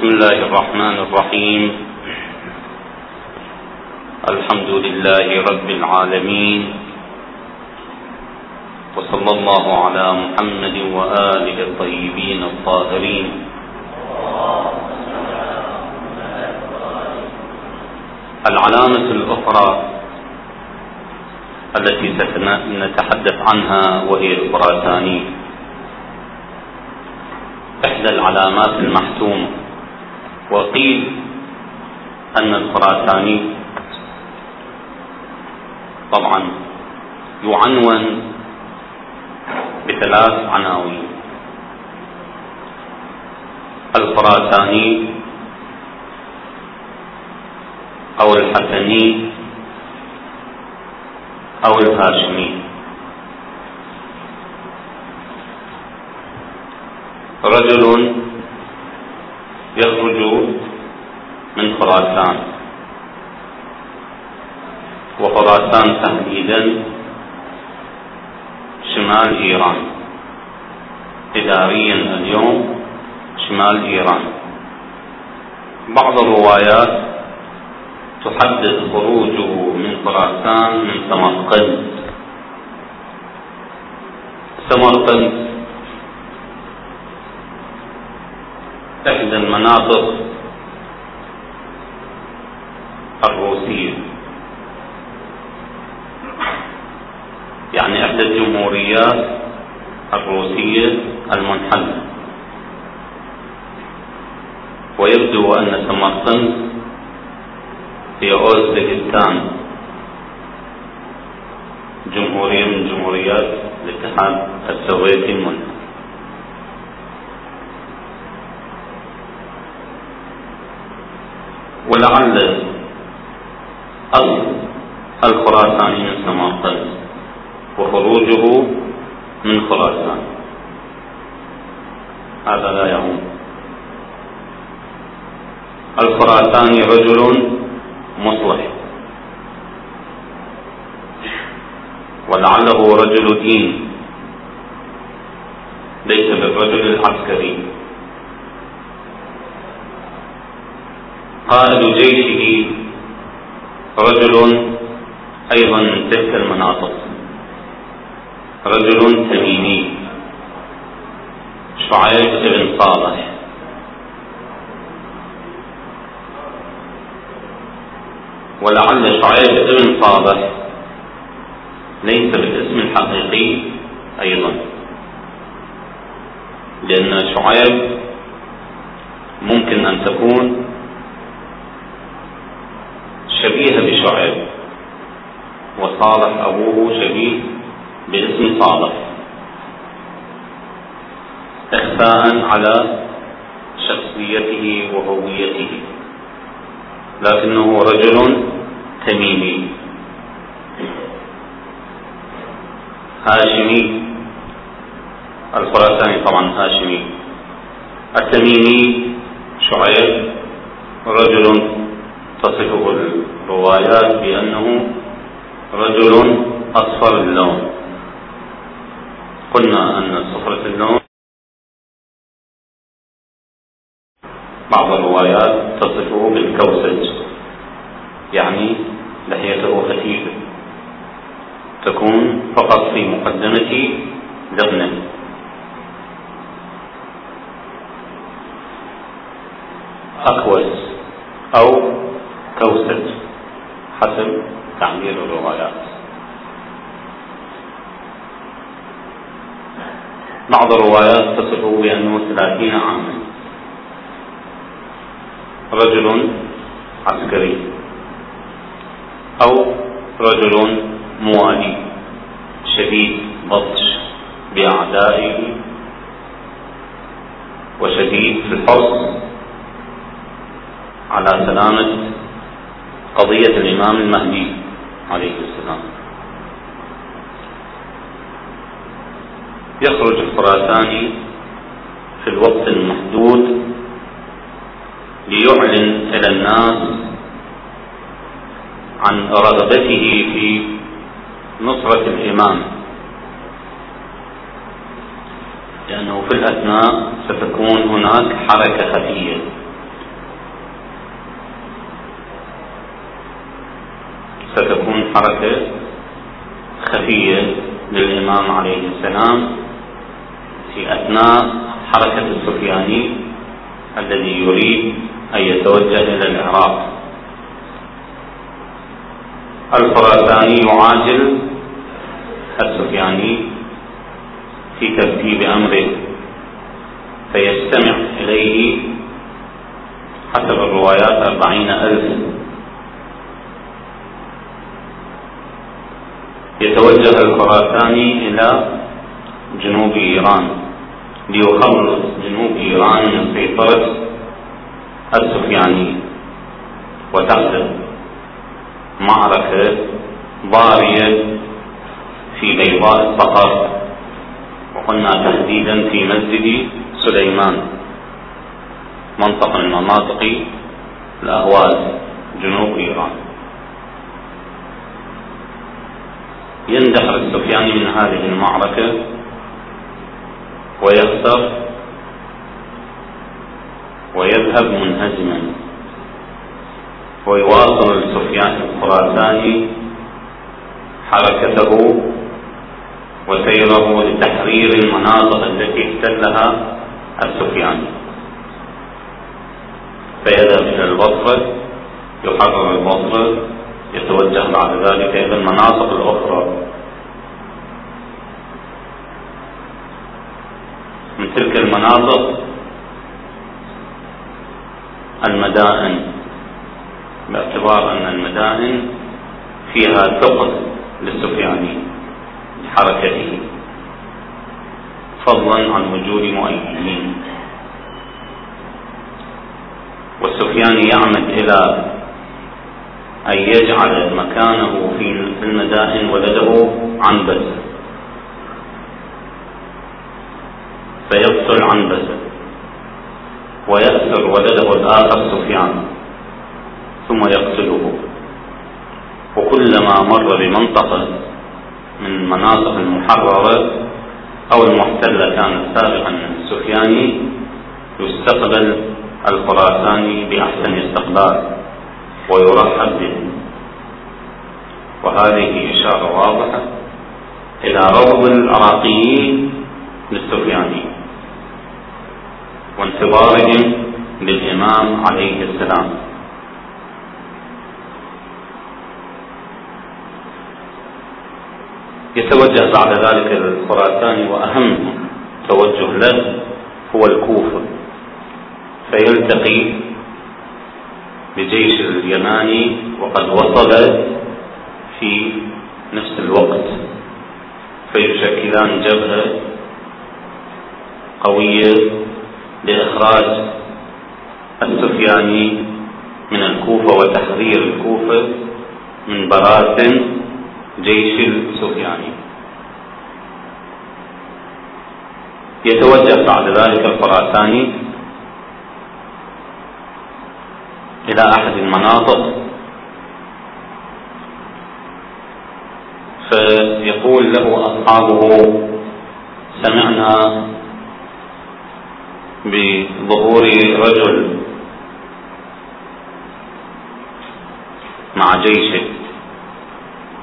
بسم الله الرحمن الرحيم. الحمد لله رب العالمين. وصلى الله على محمد وآله الطيبين الطاهرين. العلامة الأخرى التي سنتحدث عنها وهي الخراساني إحدى العلامات المحتومة وقيل أن الخراساني طبعا يعنون بثلاث عناوين. الخراساني أو الحسني أو الهاشمي. رجل يخرج من خراسان. وخراسان تحديدا شمال إيران. إداريا اليوم شمال إيران. بعض الروايات تحدد خروجه من خراسان من سمرقند. سمرقند إحدى المناطق الروسية. يعني إحدى الجمهوريات الروسية المنحلة ويبدو أن سمرقند هي أوزبكستان جمهورية من جمهوريات الاتحاد السوفيتي المنحل ولعل الخراساني من سمرقند وخروجه من خراسان. هذا لا يعون الخراساني رجل مصلح. ولعله رجل دين. ليس بالرجل العسكري. قائد جيشه رجل أيضا من تلك المناطق. رجل تميمي. شعيب بن صالح. ولعل شعيب بن صالح ليس بالاسم الحقيقي أيضا. لأن شعيب ممكن أن تكون شبيهة بشعيب. وصالح أبوه شبيه باسم صالح. إخفاء على شخصيته وهويته. لكنه رجل تميمي. هاشمي. الخراساني طبعا هاشمي. التميمي شعيب رجل تصفه الروايات بأنه رجل أصفر اللون. قلنا أن صفرة اللون بعض الروايات تصفه بالكوسج يعني لحيته خفيفة تكون فقط في مقدمة ذقنه أكوس أو كوسج حسب تعبير الروايات بعض الروايات تصفه بأنه ثلاثين عاما. رجل عسكري أو رجل موالي شديد بطش بأعدائه وشديد في الحرص على سلامة قضية الإمام المهدي عليه السلام. يخرج الخراساني في الوقت المحدود ليعلن إلى الناس عن رغبته في نصرة الإمام. لأنه في الأثناء ستكون هناك حركة خفية. حركة خفية للإمام عليه السلام في أثناء حركة السفياني الذي يريد أن يتوجه إلى العراق. الخراساني يعاجل السفياني في ترتيب أمره فيستمع إليه حسب الروايات أربعين ألف يتوجه الخراساني إلى جنوب إيران. ليخلص جنوب إيران من سيطرة السفياني وتحدث معركة ضارية في بيضاء الصخر. وقلنا تحديدا في مسجد سليمان. منطقة من مناطق الأهواز جنوب إيران. يندحر السفياني من هذه المعركة ويخسر ويذهب منهزما. ويواصل السفيان الخراساني حركته وسيره لتحرير المناطق التي احتلها السفياني فيذهب إلى البصرة يحرر البصرة يتوجه بعد ذلك إلى المناطق الأخرى من تلك المناطق المدائن باعتبار أن المدائن فيها ثقل للسفياني حركته فضلا عن وجود مؤيدين. والسفياني يعمد إلى أن يجعل مكانه في المدائن ولده عنبسة فيقتل عنبسة ويأسر ولده الآخر سفيان. ثم يقتله. وكلما مر بمنطقة من المناطق المحررة أو المحتلة كانت سابقا من السفياني يستقبل الخراساني بأحسن استقبال ويرحب به. وهذه إشارة واضحة إلى روض العراقيين للسفياني وانتظارهم للإمام عليه السلام. يتوجه بعد ذلك الخراساني وأهم توجه له هو الكوفة. فيلتقي بجيش اليماني وقد وصل في نفس الوقت. فيشكلان جبهة قوية لإخراج السفياني من الكوفة وتحرير الكوفة من براثن جيش السفياني. يتوجه بعد ذلك الخراساني إلى أحد المناطق. فيقول له أصحابه سمعنا بظهور رجل مع جيشه.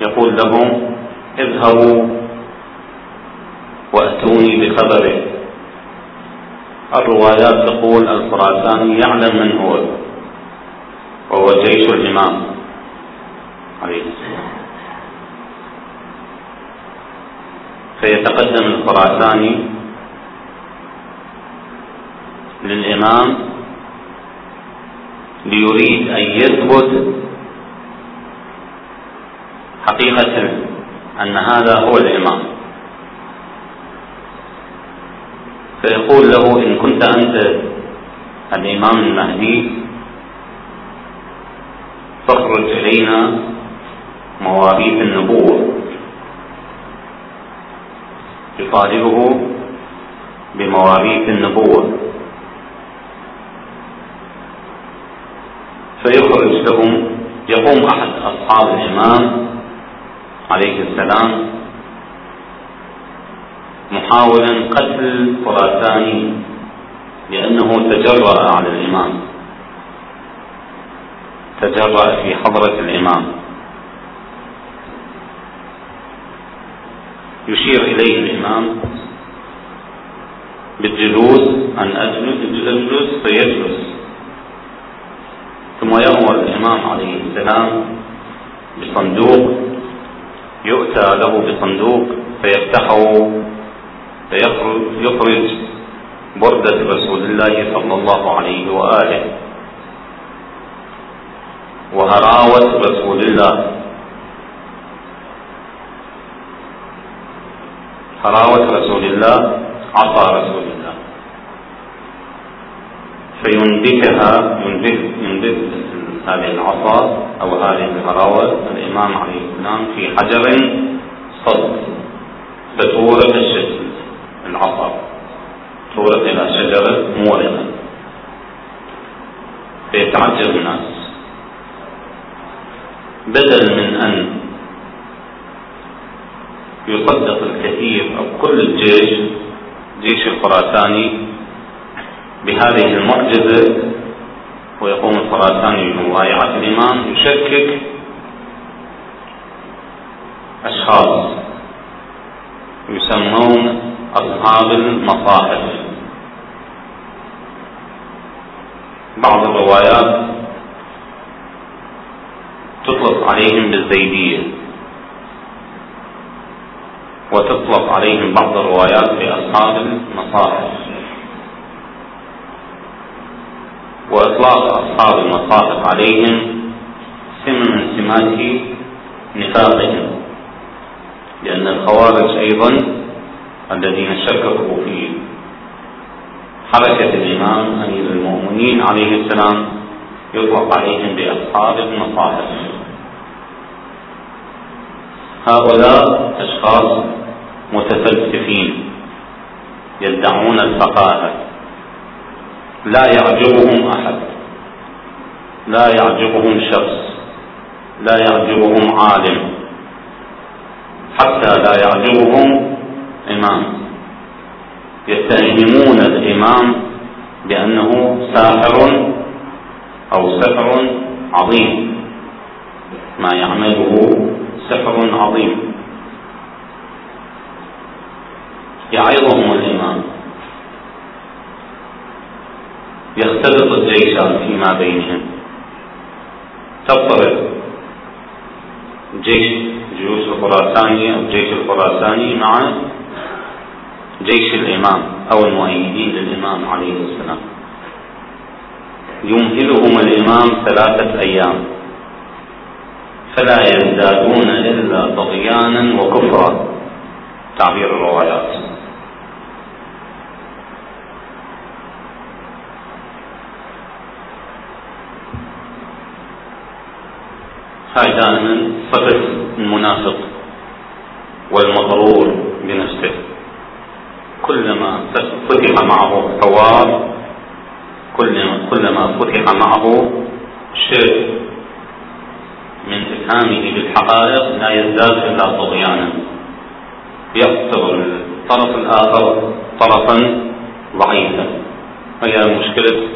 يقول لهم اذهبوا وأتوني بخبره. الروايات تقول الخراساني يعلم من هو وهو جيش الإمام عليه السلام. فيتقدم الخراساني للإمام ليريد أن يثبت حقيقة أن هذا هو الإمام. فيقول له إن كنت أنت الإمام المهدي تخرج إلينا مواريث النبوة. يطالبه بمواريث النبوة. فيخرج لهم يقوم أحد أصحاب الإمام عليه السلام محاولا قتل خراساني لأنه تجرأ على الإمام. تجرأ في حضرة الإمام. يشير إليه الإمام بالجلوس. أن أجلس أجلس فيجلس. ثم يأمر الإمام عليه السلام بصندوق يؤتى له بصندوق فيفتحه فيخرج بردة رسول الله صلى الله عليه وآله. وهراوة رسول الله. هراوة رسول الله عصا رسول الله. فينبتها ينبت ينبت هذه العصا أو هذه الهراوة الإمام عليه السلام في حجر صد فتورق الشجر العصا. تورق إلى شجرة مورقة. فيتعجب الناس. بدل من أن يصدق الكثير أو كل الجيش جيش الخراساني بهذه المعجزة ويقوم الخراساني بمبايعة الإمام يشكك أشخاص يسمون أصحاب المصاحف. بعض الروايات تطلق عليهم بالزيدية وتطلق عليهم بعض الروايات بأصحاب المصاحف. وإطلاق أصحاب المصاحف عليهم سم من سمات نفاقهم لأن الخوارج أيضا الذين شككوا في حركة الإمام أمير المؤمنين عليه السلام يطلق عليهم بأصحاب المصاحف. هؤلاء أشخاص متفلسفين يدعون الفقاهة لا يعجبهم أحد. لا يعجبهم شخص. لا يعجبهم عالم. حتى لا يعجبهم إمام. يتهمون الإمام بأنه ساحر أو سحر عظيم. ما يعمله سحر عظيم. يعظهم الإمام. يختلط الجيشان فيما بينهم. تضطرب جيش جيوش الخراساني أو جيش الخراساني مع جيش الإمام أو المؤيدين للإمام عليه السلام. يمهلهم الإمام ثلاثة أيام. فلا يزدادون إلا طغيانا وكفرا. تعبير الروايات. هاي دائما صفة المنافق والمغرور بنفسه كلما فتح معه حوار كلما فتح معه شيء من إفهامه بالحقائق لا يزداد إلا طغيانا. يقصر الطرف الآخر طرفا ضعيفا. وهي مشكلة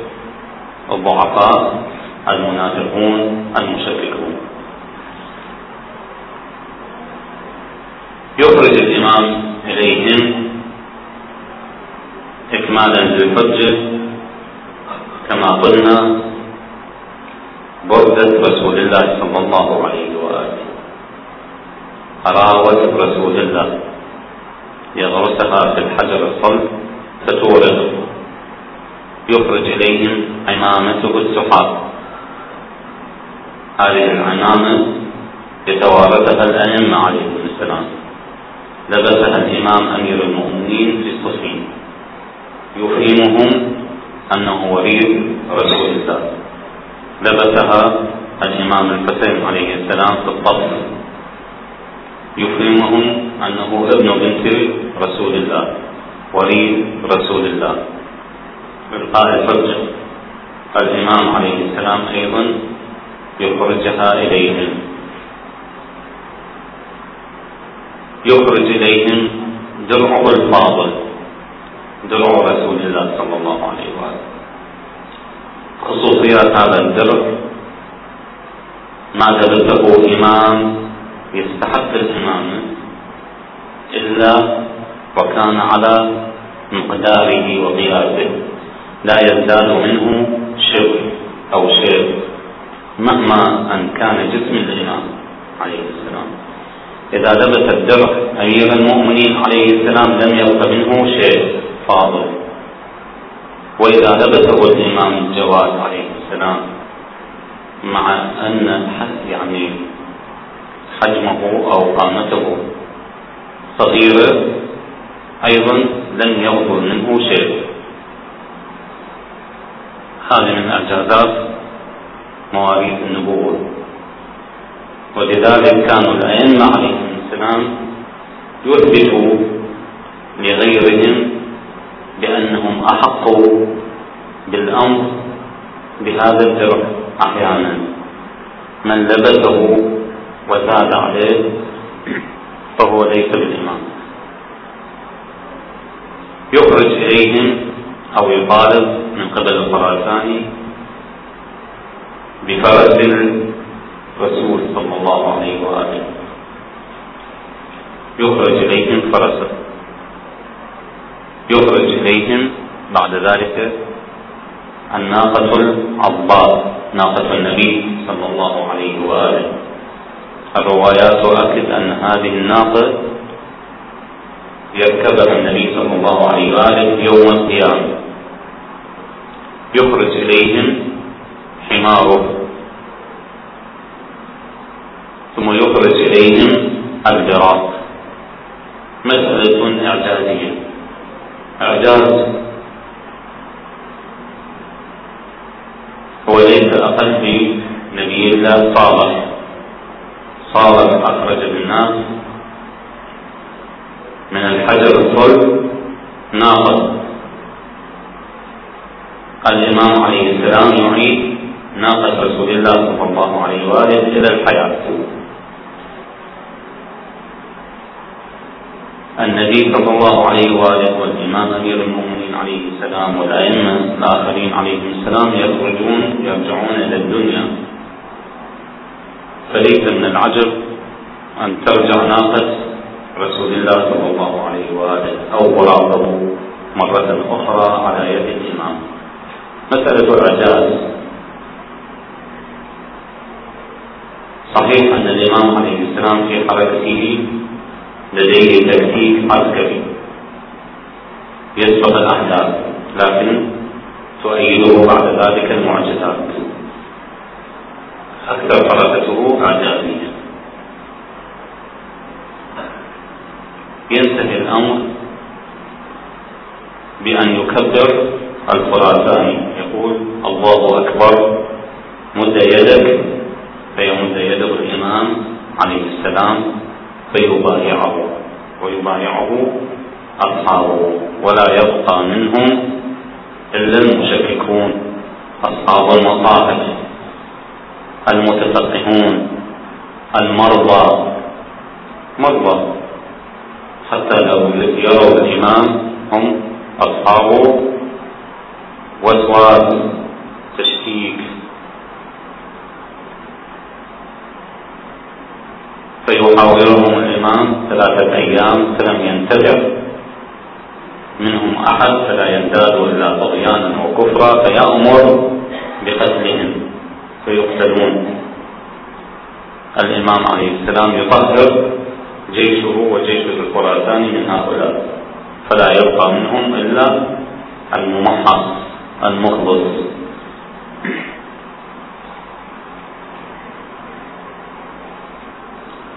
الضعفاء المنافقون المشككون يخرج الإمام إليهم إكمالا للحجة كما قلنا بردة رسول الله صلى الله عليه وآله. حراوة رسول الله. يغرسها في الحجر الصلب فتورد يخرج إليهم عمامته السحاب. هذه العمامة يتوارثها الأئمة عليهم السلام. لبسها الإمام أمير المؤمنين في صفين يفهمهم أنه ولي رسول الله. لبسها الإمام الحسين عليه السلام في الطف يفهمهم أنه ابن بنت رسول الله ولي رسول الله. إلقاء الحجة الإمام عليه السلام أيضا يخرجها إليهم يخرج إليهم درعه الفاضل درع رسول الله صلى الله عليه وآله خصوصيات هذا الدرع. ما لبسه إمام يستحق الإمامة إلا وكان على مقداره وقياسه. لا يزداد منه شبر أو شيء مهما أن كان جسم الإمام عليه السلام. إذا لبس الدرع أمير المؤمنين عليه السلام لم يبق منه شيء فاضل. وإذا لبسه الإمام الجواد عليه السلام مع أن يعني حجمه أو قامته صغيرة أيضا لم يغفر منه شيء. هذه من إعجازات مواريث النبوة. ولذلك كانوا الأئمة عليهم السلام يثبتوا لغيرهم بأنهم أحق بالأمر بهذا الدرع أحيانا. من لبسه وزاد عليه فهو ليس بالإمام. يخرج إليهم أو يطالب من قبل الخراساني بفرس الرسول صلى الله عليه وآله. يخرج إليهم فرسا. يخرج إليهم بعد ذلك الناقة العضاء ناقة النبي صلى الله عليه وآله. الروايات تؤكد أن هذه الناقة يركبها النبي صلى الله عليه وآله يوم القيامة. يخرج إليهم حماره. ثم يخرج إليهم البراق مسألة إعجازية إعجاز. هو ليس أقل في نبي الله صالح. صالح أخرج بالناس من الحجر الصلب ناقة الإمام عليه السلام يعيد ناقة رسول الله صلى الله عليه وآله إلى الحياة. النبي صلى الله عليه وآله والإمام أمير المؤمنين عليه السلام والأئمة الآخرين عليهم السلام يخرجون يرجعون إلى الدنيا. فليس من العجب أن ترجع ناقة رسول الله صلى الله عليه وآله أو براءه مرة أخرى على يد الإمام. مسألة الإعجاز صحيح أن الإمام عليه السلام في حركته لديه تكتيك عسكري يسبق الأحداث لكن تؤيده بعد ذلك المعجزات. أكثر حركته إعجازية. ينتهي الأمر بأن يكبر الخراساني يقول الله أكبر. مد يدك فيمد يده الإمام عليه السلام. فيبايعه ويبايعه أصحابه ولا يبقى منهم إلا المشككون أصحاب المصاحف المتفقهون المرضى مرضى. حتى لو يروا الإمام هم أصحاب وسواس تشكيك. فيحاورهم الإمام ثلاثة أيام فلم ينتبه منهم أحد فلا يزداد إلا طغيانا وكفرا فيأمر بقتلهم فيقتلون. الإمام عليه السلام يطهر جيشه وجيش الخراسان من هؤلاء فلا يبقى منهم إلا الممحص المخلص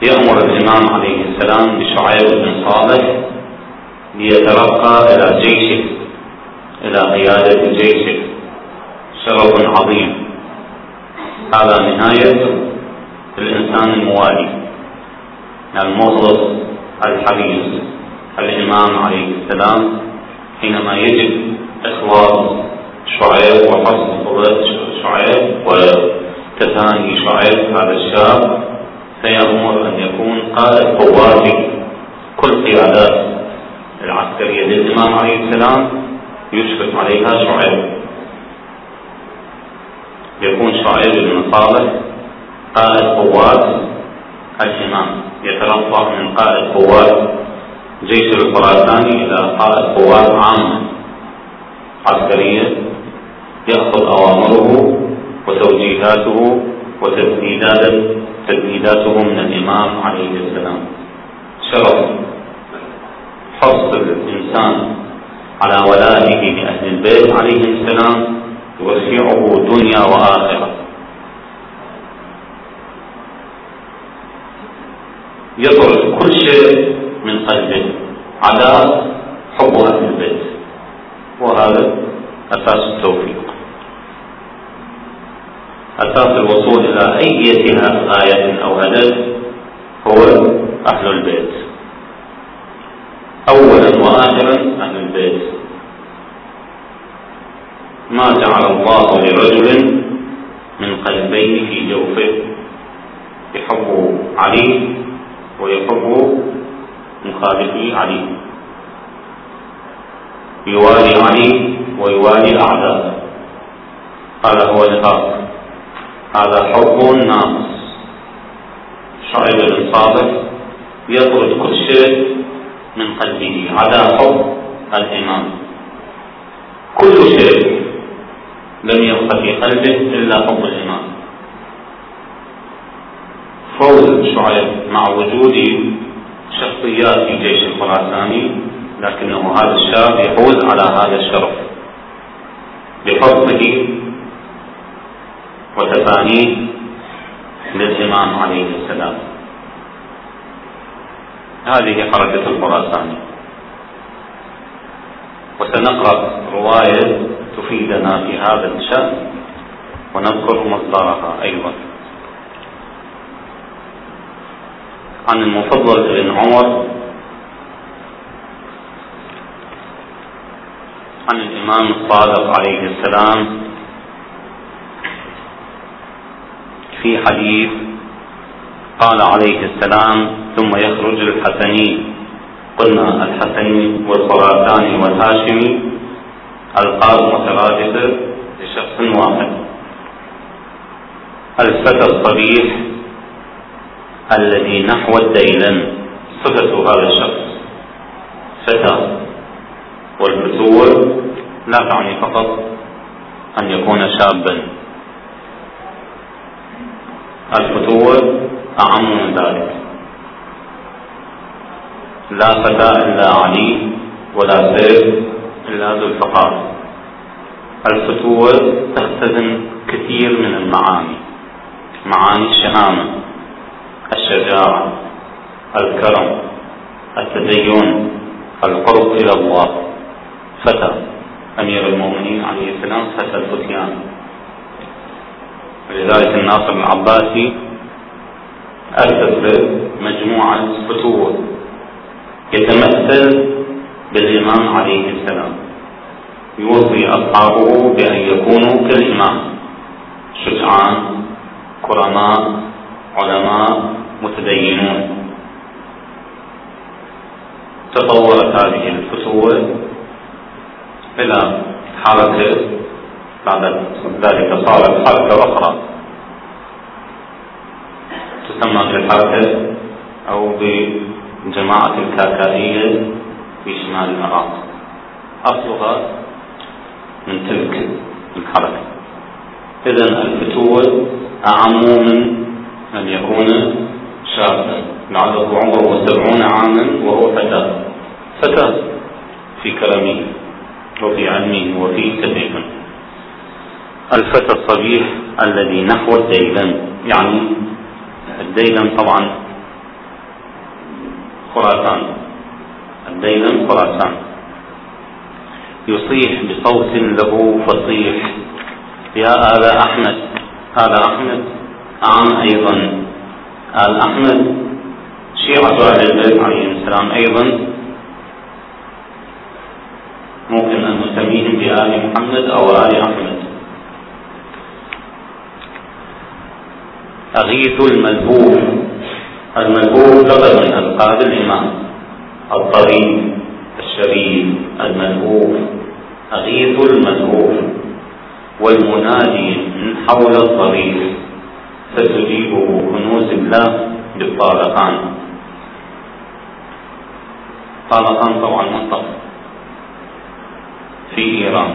يأمر الإمام عليه السلام بشعيب بن صالح ليترقى إلى جيشه إلى قيادة جيشه. شرف عظيم. هذا نهاية الإنسان الموالي. المخلص الحريص الإمام عليه السلام حينما يجد إخلاص شعيب وحسن شعيب وتثاني شعيب هذا الشاب فيأمر أن يكون قائد قواتي كل قيادات العسكرية. للإمام عليه السلام يشرف عليها شعيب. يكون شعيب بن صالح قائد قوات الإمام. يتلفظ من قائد قوات جيش الخراساني إلى قائد قوات عامة عسكرية. يأخذ أوامره وتوجيهاته وتسديداته من الإمام عليه السلام. شرف حرص الإنسان على ولائه لأهل البيت عليهم السلام يوسعه دنيا وآخرة. يطرد كل شيء من قلبه على حب أهل البيت. وهذا أساس التوفيق. أساس الوصول إلى أي غاية أو هدف هو أهل البيت. أولا وآخرا أهل البيت. ما جعل الله لرجل من قلبين في جوفه يحب علي ويحب مخالفي علي. يوالي علي ويوالي الأعداء هذا هو النفاق هذا حب ناقص شعيب بن صادق يطرد كل شيء من قلبه. على حب الإمام. كل شيء لم يبق في قلبه إلا حب الإمام. فوز شعيب مع وجود شخصيات في جيش الخراساني لكنه هذا الشاب يفوز على هذا الشرف. بفضله وتفانيه للإمام عليه السلام. هذه حركة الخراساني وسنقرأ رواية تفيدنا في هذا الشأن ونذكر مصدرها أيضا. عن المفضل بن عمر عن الإمام الصادق عليه السلام في حديث قال عليه السلام ثم يخرج الحسني. قلنا الحسني والخراساني والهاشمي ألقاب مترادفة لشخص واحد. الفتى الصبيح الذي نحو الديلن صفة هذا الشخص. فتى والفتوة لا تعني فقط أن يكون شابا. الفتوة أعم من ذلك. لا فتى إلا علي ولا سيف إلا ذو الفقار. الفتوة تختزن كثير من المعاني. معاني الشهامة الشجاعة الكرم التدين القرب إلى الله. فتى أمير المؤمنين عليه السلام فتى الفتيان. ولذلك الناصر العباسي أسس مجموعة فتوة يتمثل بالإمام عليه السلام. يوصي أصحابه بأن يكونوا كالإمام. شجعان كرماء علماء متدينون. تطورت هذه الفتوة إلى حركة بعد ذلك صارت حركة أخرى. تسمى بالحركة أو بجماعة الكاكائية في شمال العراق. أصلها من تلك الحركة. إذا الفتوة أعم من أن يكون شابا. لعله عمره سبعون عاما وهو فتى فتى في كرمه وفي علمه وفي تدريبه. الفتى الصبيح الذي نحو الديلم يعني الديلم طبعا خراسان. الديلم خراسان. يصيح بصوت له فصيح. يا آل أحمد. آل أحمد. عن أيضا. آل أحمد. شيعة أهل البيت عليهم السلام أيضا. ممكن أن نسميهم بآل محمد أو آل أحمد. أغيث الملهوف الملهوف لغة من ألقاب الإمام. الطريق الشريف الملهوف أغيث الملهوف والمنادي من حول الطريق. ستجيبه كنوز الله بالطالقان خاقان طبعا منطقة في إيران.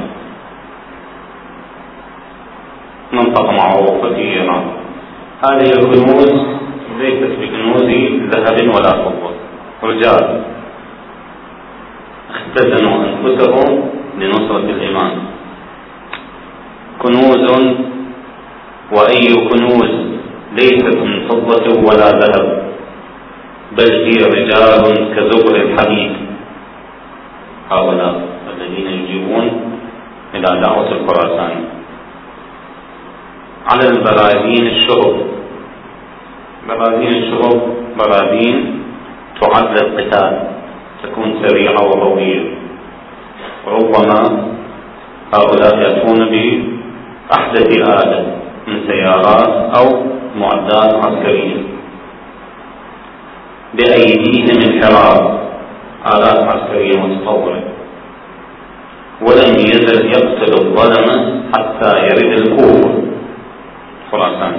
منطقة معروفة في إيران. هذه الكنوز ليست بكنوز ذهب ولا فضة. رجال اختزنوا أنفسهم لنصرة الإيمان. كنوز وأي كنوز ليست من فضة ولا ذهب بل هي رجال كزبر الحديد هؤلاء الذين يجيبون إلى دعوة الخراسان. على البراذين الشرب براذين الشرب براذين تعد للقتال. تكون سريعة وقوية ربما هؤلاء يأتون بأحدث آلة من سيارات أو معدات عسكرية. بأيديهم انحراف. آلات عسكرية متطورة. ولم يزل يقتل الظلمة حتى يرد الكوفة خراسان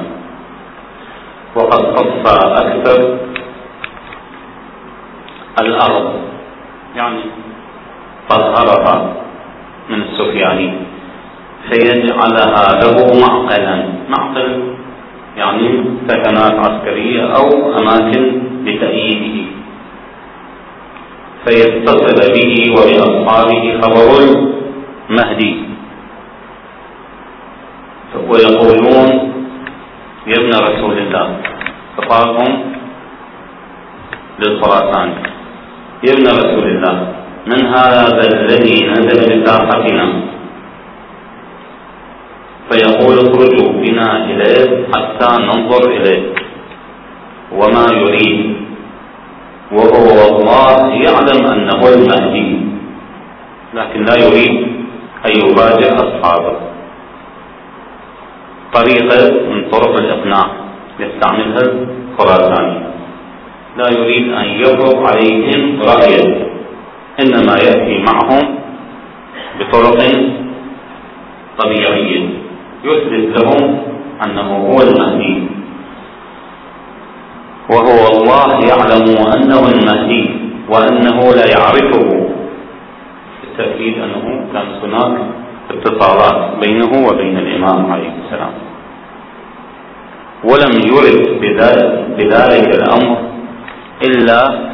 وقد قص أكثر الأرض يعني طهرها من السفياني فيجعلها له معقلا. معقل يعني سكنات عسكرية أو أماكن لتأييده. فيتصل به وبأصحابه خبر المهدي ويقولون يا ابن رسول الله. خطابهم للخراسان يا ابن رسول الله. من هذا الذي نزل بساحتنا فيقول اخرجوا بنا إليه حتى ننظر إليه. وما يريد وهو والله يعلم أنه المهدي لكن لا يريد أن يبادر أصحابه. طريقة من طرق الإقناع يستعملها الخراساني لا يريد أن يفرض عليهم رأيه إنما يأتي معهم بطرق طبيعية. يثبت لهم أنه هو المهدي. وهو الله يعلم أنه المهدي وأنه لا يعرفه. بالتأكيد أنه كانت هناك اتصالات بينه وبين الإمام عليه السلام. ولم يرد بذلك الأمر إلا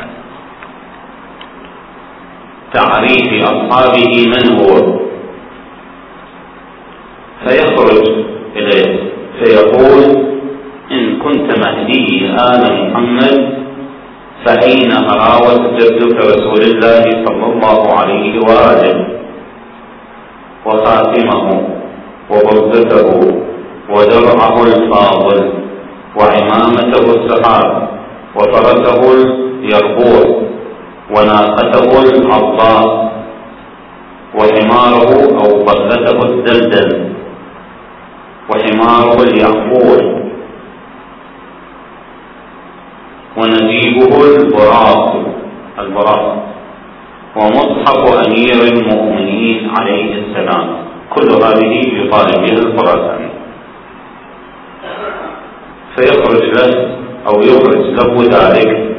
تعريف أصحابه من هو. فيخرج إليه فيقول إن كنت مهدي آل محمد فأين هراوة جدك رسول الله صلى الله عليه وآله؟ وخاتمه وبردته ودرعه الفاضل وعمامته السحاب وفرسه اليربوع وناقته العضاء وحماره أو بغلته الدلدل وحماره اليعقوب ونجيبه البراق البراق. ومصحف أمير المؤمنين عليه السلام. كل هذه يطالب بها الخراساني فيخرج له أو يخرج له ذلك.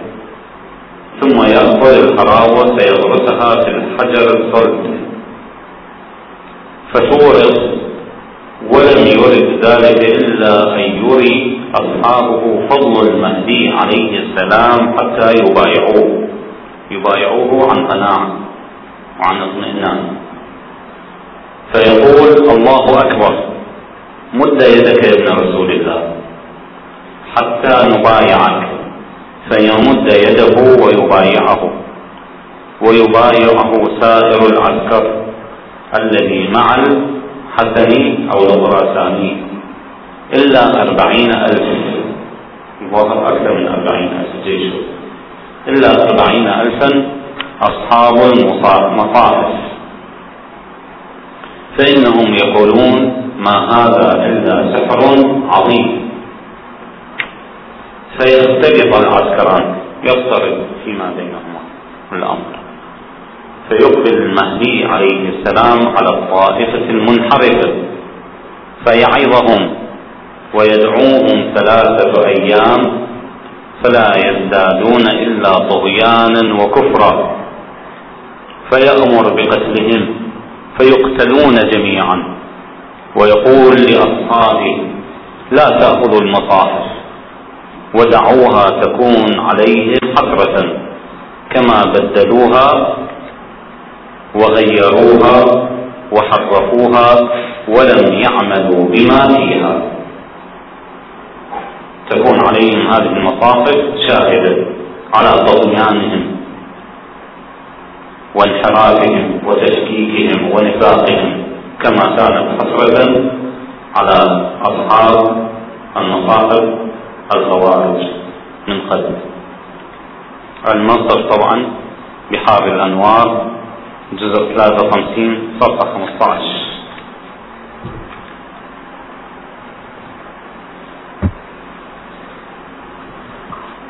ثم يأخذ الحراوة فيغرسها في الحجر الصلب فتورط ولم يرد ذلك إلا أن يري أصحابه فضل المهدي عليه السلام حتى يبايعوه. يبايعوه عن قناعة وعن اطمئنان. فيقول الله أكبر مد يدك يا ابن رسول الله حتى نبايعك. فيمد يده ويبايعه ويبايعه سائر العسكر الذي مع الحسني أو الخراساني إلا أربعين ألف. الظاهر أكثر من أربعين ألف جيش. إلا أربعين ألفا أصحاب المصاحف فإنهم يقولون ما هذا إلا سحر عظيم. فيختلط العسكران يضطرب فيما بينهما الأمر. فيقبل المهدي عليه السلام على الطائفة المنحرفة فيعظهم ويدعوهم ثلاثة أيام فلا يزدادون إلا طغيانا وكفرا. فيأمر بقتلهم فيقتلون جميعا. ويقول لأصحابه لا تأخذوا المصاحف ودعوها تكون عليهم حسرة كما بدلوها وغيروها وحرفوها ولم يعملوا بما فيها. تكون عليهم هذه المصاحف شاهدة على طغيانهم وانحرافهم وتشكيكهم ونفاقهم كما كانت حسرة على أصحاب المصاحف الخوارج من قبل. المصدر طبعا بحار الأنوار جزء 53 صفحة 15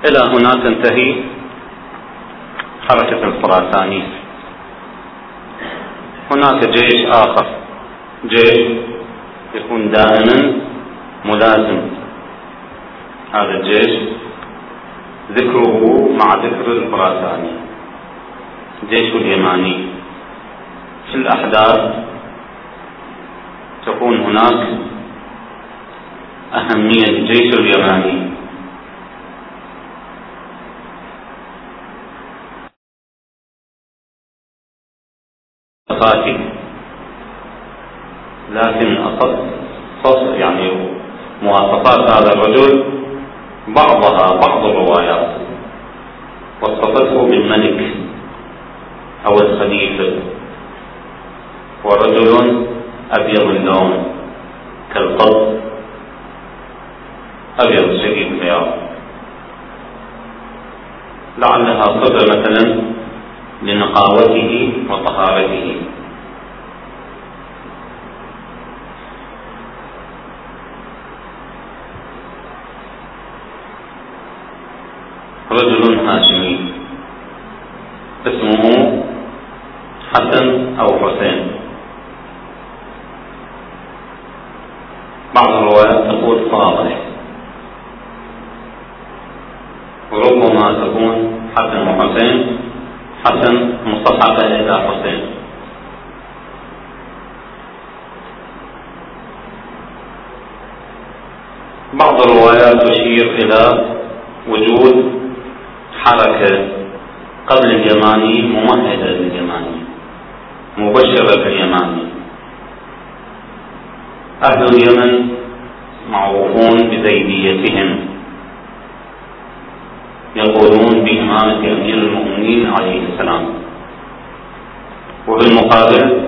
إلى هنا تنتهي حركة الخراساني. هناك جيش آخر. جيش يكون دائما ملازم. هذا الجيش ذكره مع ذكر الخراساني. جيش اليماني. في الأحداث تكون هناك أهمية الجيش اليماني. قاتل لكن يعني مواصفات هذا الرجل بعضها بعض الروايات. وصفته بالملك أو الخليفة. ورجل أبيض اللون كالقط أبيض شديد البياض لعلها صفة مثلا لنقاوته وطهارته. رجل هاشمي. اسمه حسن أو حسين. بعض الروايات تقول صالح وربما تكون حسن وحسين حسن مصطفى إلى حسين. بعض الروايات تشير إلى وجود حركة قبل اليماني ممهدة لليماني مبشرة باليماني أهل اليمن معروفون بزيديتهم. يقولون بإمامة أمير المؤمنين عليه السلام. وبالمقابل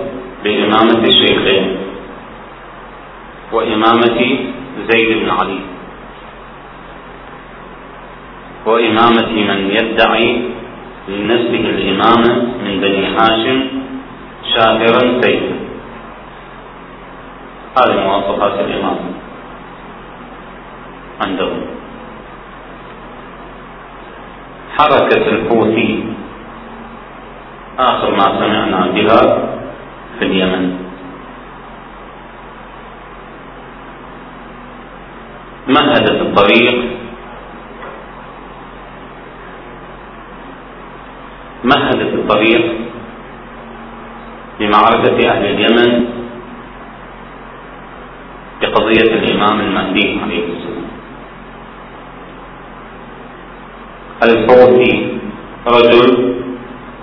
بإمامة الشيخين وإمامة زيد بن علي وإمامة من يدعي لنسبه الإمامة من بني هاشم شاهرا سيدا هذه مواصفات الإمام. عندهم. حركة الحوثي آخر ما سمعنا بها في اليمن. مهدت الطريق. مهدت الطريق لمعركة أهل اليمن بقضية الإمام المهدي عليه السلام. الحوثي رجل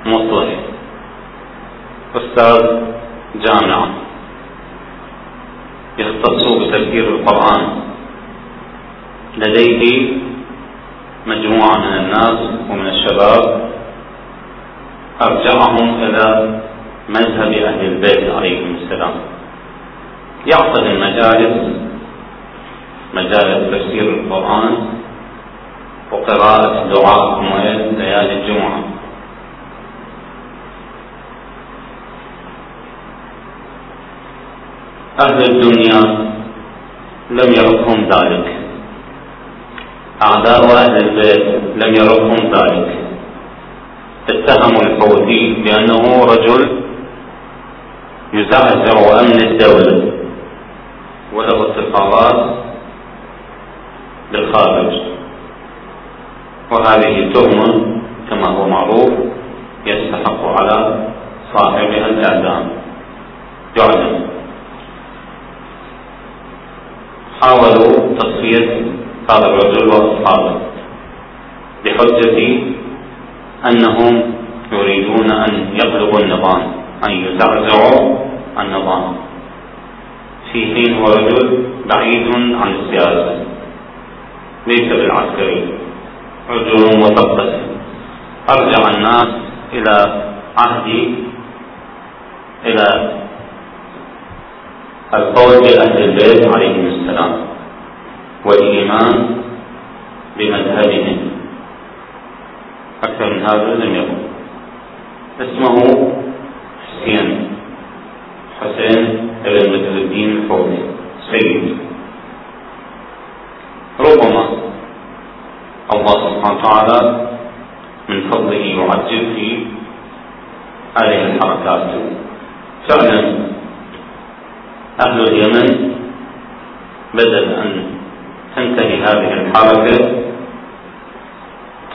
مصلح أستاذ جامعة. يختص بتفسير القرآن. لديه مجموعة من الناس ومن الشباب. أرجعهم إلى مذهب أهل البيت عليهم السلام. يعقد المجالس مجالس تفسير القرآن. وقراءة دعاء ليالي الجمعة. أهل الدنيا لم يرقهم ذلك. أعداء أهل البيت لم يرقهم ذلك. اتهموا الحوثي بأنه رجل يزعزع أمن الدولة وله اتصالات بالخارج. وهذه تهمة كما هو معروف يستحق على صاحبها الإعدام. يعدم حاولوا تصفية هذا الرجل وأصحابه بحجة أنهم يريدون أن يقلبوا النظام أن يزعزعوا النظام. في حين هو رجل بعيد عن السياسة ليس بالعسكري. رجل مثقف أرجع الناس إلى عهد إلى القول بأهل البيت عليهم السلام والإيمان بمذهبهم. أكثر من هذا لم يكن. اسمه حسين. حسين بن بدر الدين الفوزي سيد. ربما الله سبحانه وتعالى من فضله يعجل في هذه الحركات. فعلا أهل اليمن بدل أن تنتهي هذه الحركة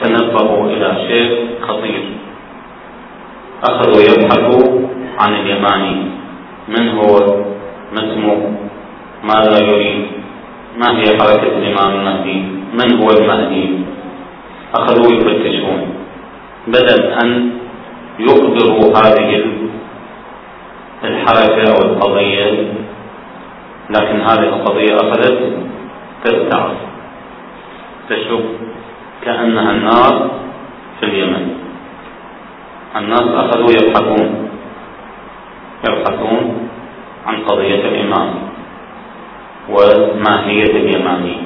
تنبهوا إلى شيء خطير أخذوا يبحثوا عن اليماني. من هو؟ ما اسمه؟ ماذا يريد؟ ما هي حركة الإمام المهدي؟ من هو المهدي؟ أخذوا يفتشون. بدل أن يقدروا هذه الحركة أو القضية لكن هذه القضية أخذت ترتع تشب كأنها النار في اليمن. الناس أخذوا يبحثون يبحثون عن قضية الإمام. وماهية اليماني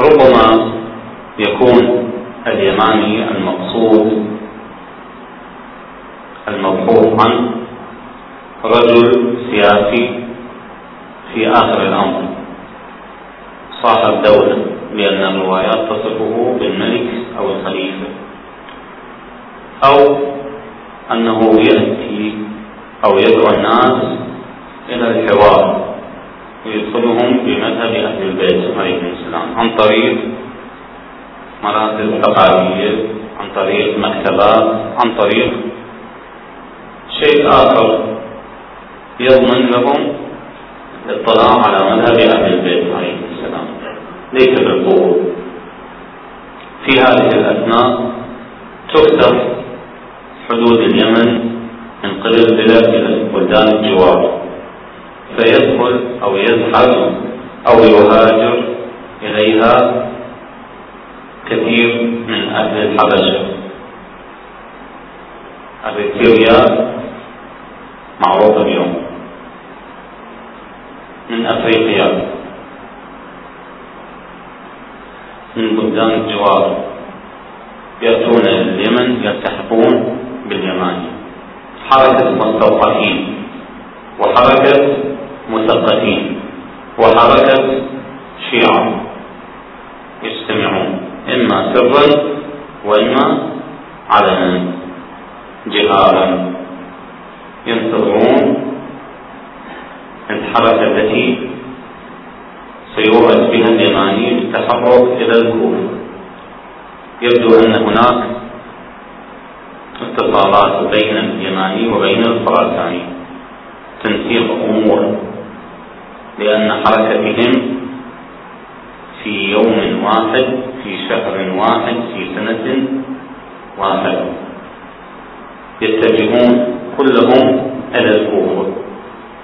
ربما يكون اليماني المقصود المبحوث عنه رجل سياسي في آخر الأمر. صاحب دولة لأن الروايات تصفه بالملك أو الخليفة. أو أنه يأتي أو يدعو الناس إلى الحوار ويدخلهم بمذهب أهل البيت عليهم السلام عن طريق مراكز ثقافية عن طريق مكتبات عن طريق شيء آخر يضمن لهم الاطلاع على مذهب أهل البيت عليهم السلام. ليس بالقوة. في هذه الأثناء تفتح حدود اليمن من قبل بلاد إلى بلدان الجوار فيدخل أو يزحف أو يهاجر إليها كثير من أهل الحبشة. أريتريا معروفة اليوم. من أفريقيا. من بلدان الجوار يأتون اليمن يلتحقون. باليماني حركة مستوطنين وحركة مثقفين وحركة شيعة. يجتمعون إما سرا وإما علنا جهارا ينتظرون الحركة التي سيورث بها اليماني بالتحرك إلى الكوفة. يبدو أن هناك اتصالات بين اليماني وبين الخراساني تنسيق أمور. لأن حركتهم في يوم واحد في شهر واحد في سنة واحدة يتجهون كلهم إلى الكوفة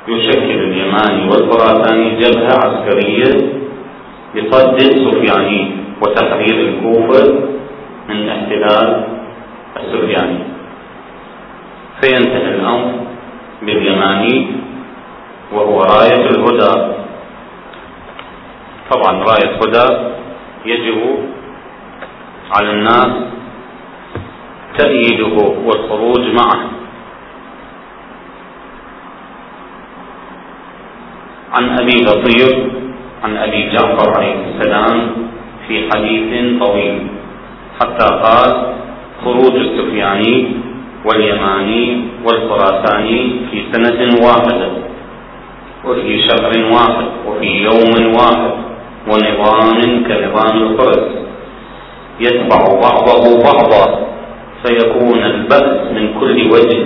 يشكل اليماني والخراساني جبهة عسكرية لصد السفياني وتحرير الكوفة من احتلال السفياني فينتهي الأمر؟ باليماني وهو راية الهدى. طبعا راية هدى يجب على الناس تأييده والخروج معه. عن أبي لطيف عن أبي جعفر عليه السلام في حديث طويل حتى قال خروج السفياني واليماني والخراساني في سنة واحدة وفي شهر واحد وفي يوم واحد ونظام كنظام الفرس يتبع بعضه بعضا فيكون البأس من كل وجه.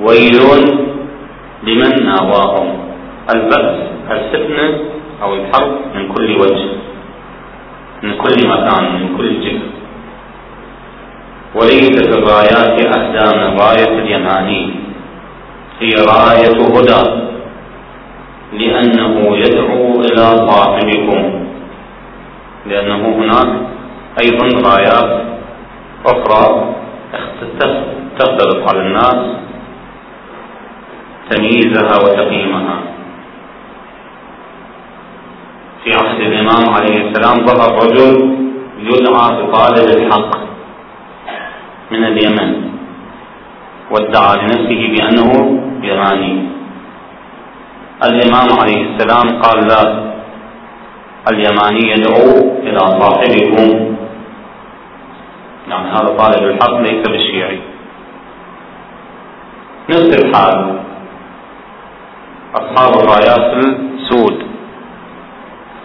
ويل لمن ناواهم البأس الفتنة أو الحرب من كل وجه من كل مكان من كل جهة. وليست الرايات أهدى من راية اليماني. هي راية هدى لأنه يدعو إلى صاحبكم. لأنه هناك أيضا رايات أخرى تختلط على الناس تمييزها وتقييمها. في عهد الإمام عليه السلام ظهر رجل يدعى بطالب الحق. من اليمن وادعى لنفسه بأنه يماني الإمام عليه السلام قال لا اليماني يدعو إلى صاحبكم. يعني هذا طالب الحق ليس بالشيعي. نفس الحال أصحاب الرايات السود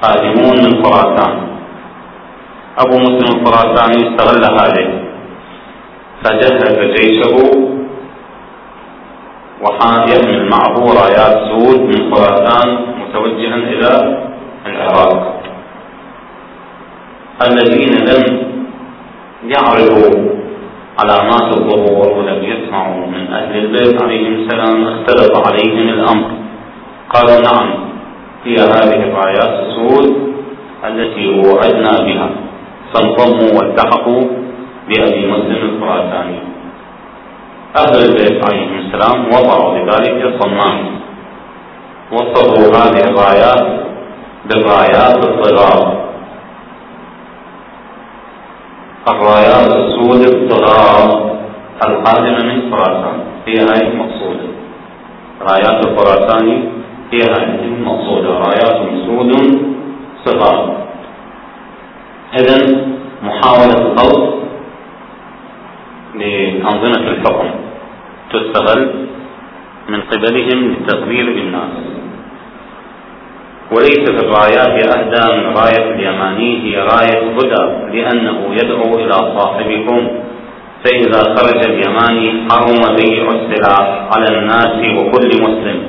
قادمون من خراسان. أبو مسلم الخراساني استغل هذه فجهز جيشه ويحمل معه رايات سود من خراسان متوجها إلى العراق. الذين لم يعرفوا علامات الظهور ولم يسمعوا من أهل البيت عليهم السلام اختلط عليهم الأمر. قالوا نعم هي هذه الرايات السود التي وعدنا بها. فانضموا والتحقوا بأبي مسلم الخراساني أهل البيت عليهم السلام وضعوا لذلك صنام وصفوا هذه الرايات بالرايات الصغار الرايات السود الصغار القادمة من خراسان. هي هذه المقصودة رايات الخراساني هي هذه المقصودة رايات سود صغار. إذا محاولة خلط لأنظمة الحكم تستغل من قبلهم لتغرير الناس. وليست الرايات أهدى من راية اليماني هي راية هدى لأنه يدعو إلى صاحبكم. فإذا خرج اليماني حرم بيع السلاح على الناس وكل مسلم.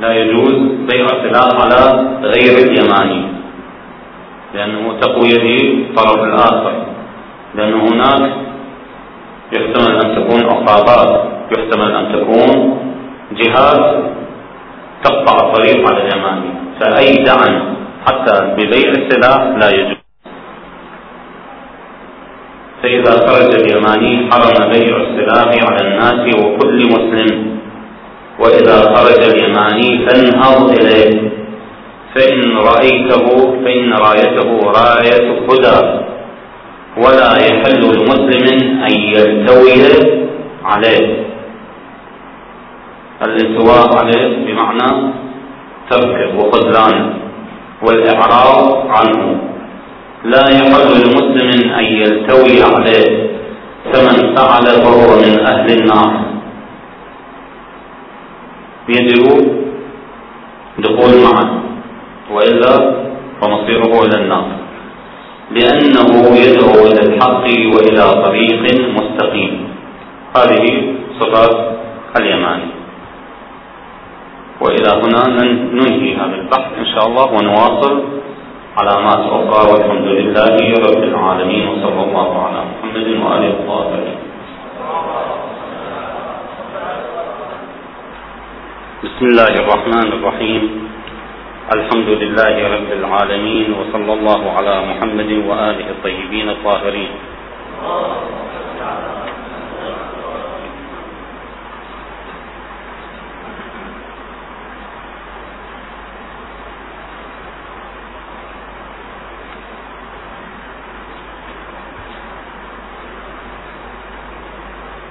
لا يجوز بيع السلاح على غير اليماني لأنه تقوية الطرف الآخر. لأن هناك يحتمل أن تكون عصابات يحتمل أن تكون جهات تقطع الطريق على اليماني فأي دعم حتى ببيع السلاح لا يجوز. فإذا خرج اليماني حرم بيع السلاح على الناس وكل مسلم. وإذا خرج اليماني فانهض إليه. فإن رأيته فإن رايته راية هدى ولا يحل لمسلم أن يلتوي عليه. الاستواء عليه بمعنى تركه وخذلانه والإعراض عنه. لا يحل لمسلم أن يلتوي عليه. فمن فعل فهو من أهل النار. يجب دخول معه. وإلا فمصيره إلى النار. لأنه يدعو إلى الحق وإلى طريق مستقيم. هذه صفات اليماني وإلى هنا ننهي هذا البحث إن شاء الله ونواصل علامات أخرى والحمد لله رب العالمين. وصلى الله على محمد وآله الطاهرين بسم الله الرحمن الرحيم. الحمد لله رب العالمين وصلى الله على محمد وآله الطيبين الطاهرين.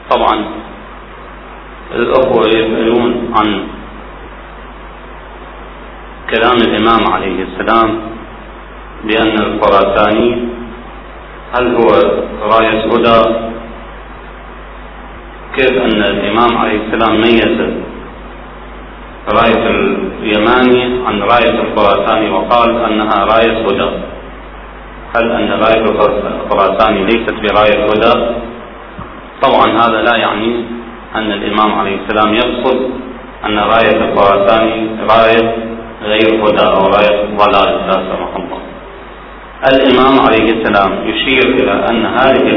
طبعا الأخوة يسألون عن كلام الإمام عليه السلام بأن الخراساني هل هو راية هدى كيف أن الإمام عليه السلام ميز راية اليماني عن راية الخراساني وقال أنها راية هدى هل أن راية الخراساني ليست براية هدى طبعا هذا لا يعني أن الإمام عليه السلام يقصد أن راية الخراساني راية غير هدى راية ضلال لا سمح الله. الإمام عليه السلام يشير إلى أن هذه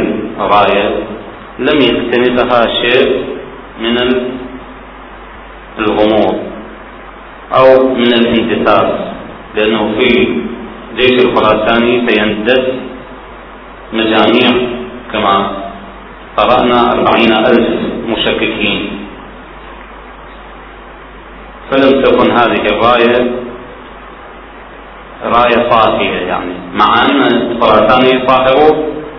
الراية لم يكتنفها شيء من الغموض أو من الانتساب لأنه في جيش الخراساني سيندس مجاميع كما قرأنا أربعين ألف مشككين. فلم تكن هذه الراية راية صافية يعني. مع أن الخراساني صاحب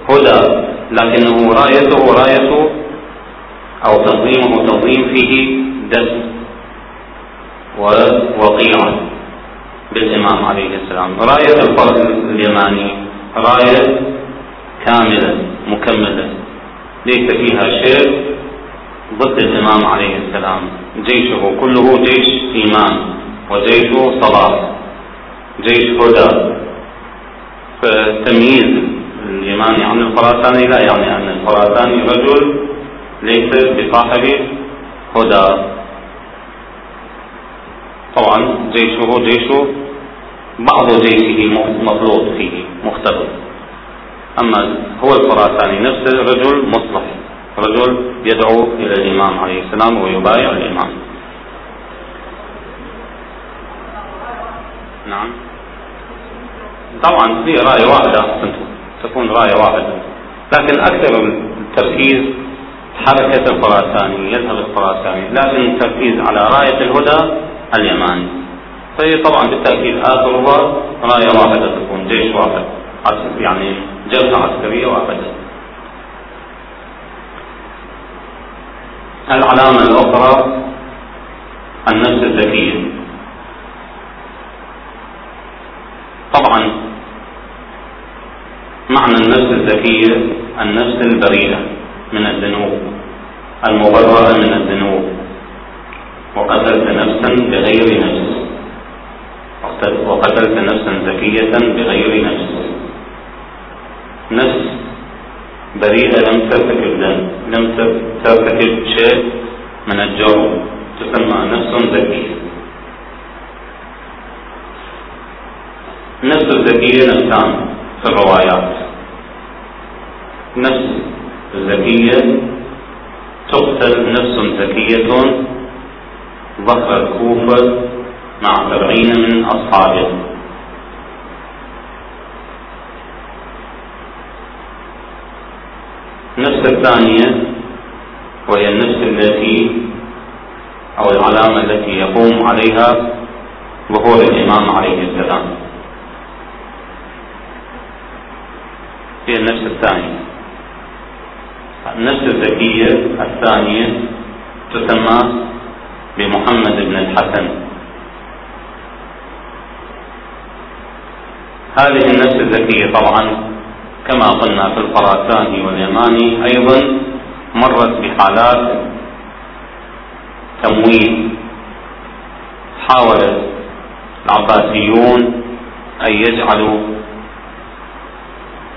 هدى لكنه رايته راية أو تنظيمه تنظيم فيه دس ووقيعة بالإمام عليه السلام. راية الفرد اليماني راية كاملة مكملة. ليس فيها شيء ضد الإمام عليه السلام. جيشه كله جيش إيمان وجيش صلاة جيش هدى. فتمييز اليماني عن الخراساني لا يعني أن الخراساني رجل ليس بصاحب هدى. طبعا جيشه جيش بعض جيشه مخلوط فيه مختلط أما هو الخراساني نفسه رجل مصلح. رجل يدعو إلى الإمام عليه السلام ويبايع الإمام. نعم. طبعا في راية واحدة تكون راية واحدة لكن أكثر التركيز حركة الخراساني يذهب الخراساني لكن التركيز على راية الهدى اليماني. فهي طبعا بالتأكيد آخرها راية واحدة تكون جيش واحد يعني جبهة عسكرية واحدة. العلامة الأخرى النفس الذكية. طبعا معنى النفس الذكية النفس البريئة من الذنوب المبرأة من الذنوب. وقتلت نفسا بغير نفس. وقتلت نفسا زكية بغير نفس. نفس بريئة لم ترتكب ذنب لم ترتكب شيء من الجرم تسمى نفس ذكية. النفس الذكية نفسان في الروايات. نفس ذكية تقتل نفس ذكية ظهر الكوفة مع سبعين من أصحابه. النفس الثانية وهي النفس التي أو العلامة التي يقوم عليها ظهور الإمام عليه السلام. هي النفس الثانية. النفس الذكية الثانية تسمى بمحمد بن الحسن. هذه النفس الذكية طبعا كما قلنا في الخراساني واليماني أيضا مرت بحالات تمويل. حاول العباسيون أن يجعلوا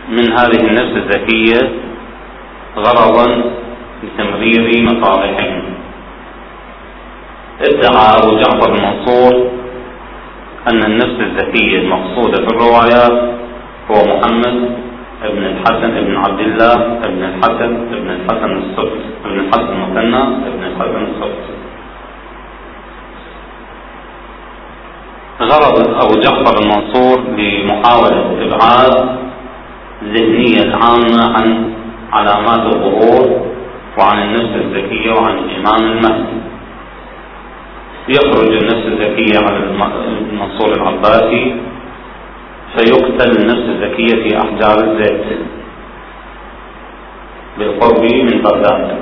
من هذه النفس الذكية غرضا لتمرير مصالحهم. ادعى أبو جعفر المنصور أن النفس الذكية المقصودة في الروايات هو محمد ابن الحسن ابن عبد الله ابن الحسن ابن الحسن السبت ابن الحسن المثنى ابن الحسن السبت غرض أبو جعفر المنصور لمحاولة إبعاد الذهنية العامة عن علامات الظهور وعن النفس الذكية وعن الإمام المهدي. يخرج النفس الذكية على المنصور العباسي فيقتل النفس الذكية في أحجار الزيت. بالقرب من بغداد.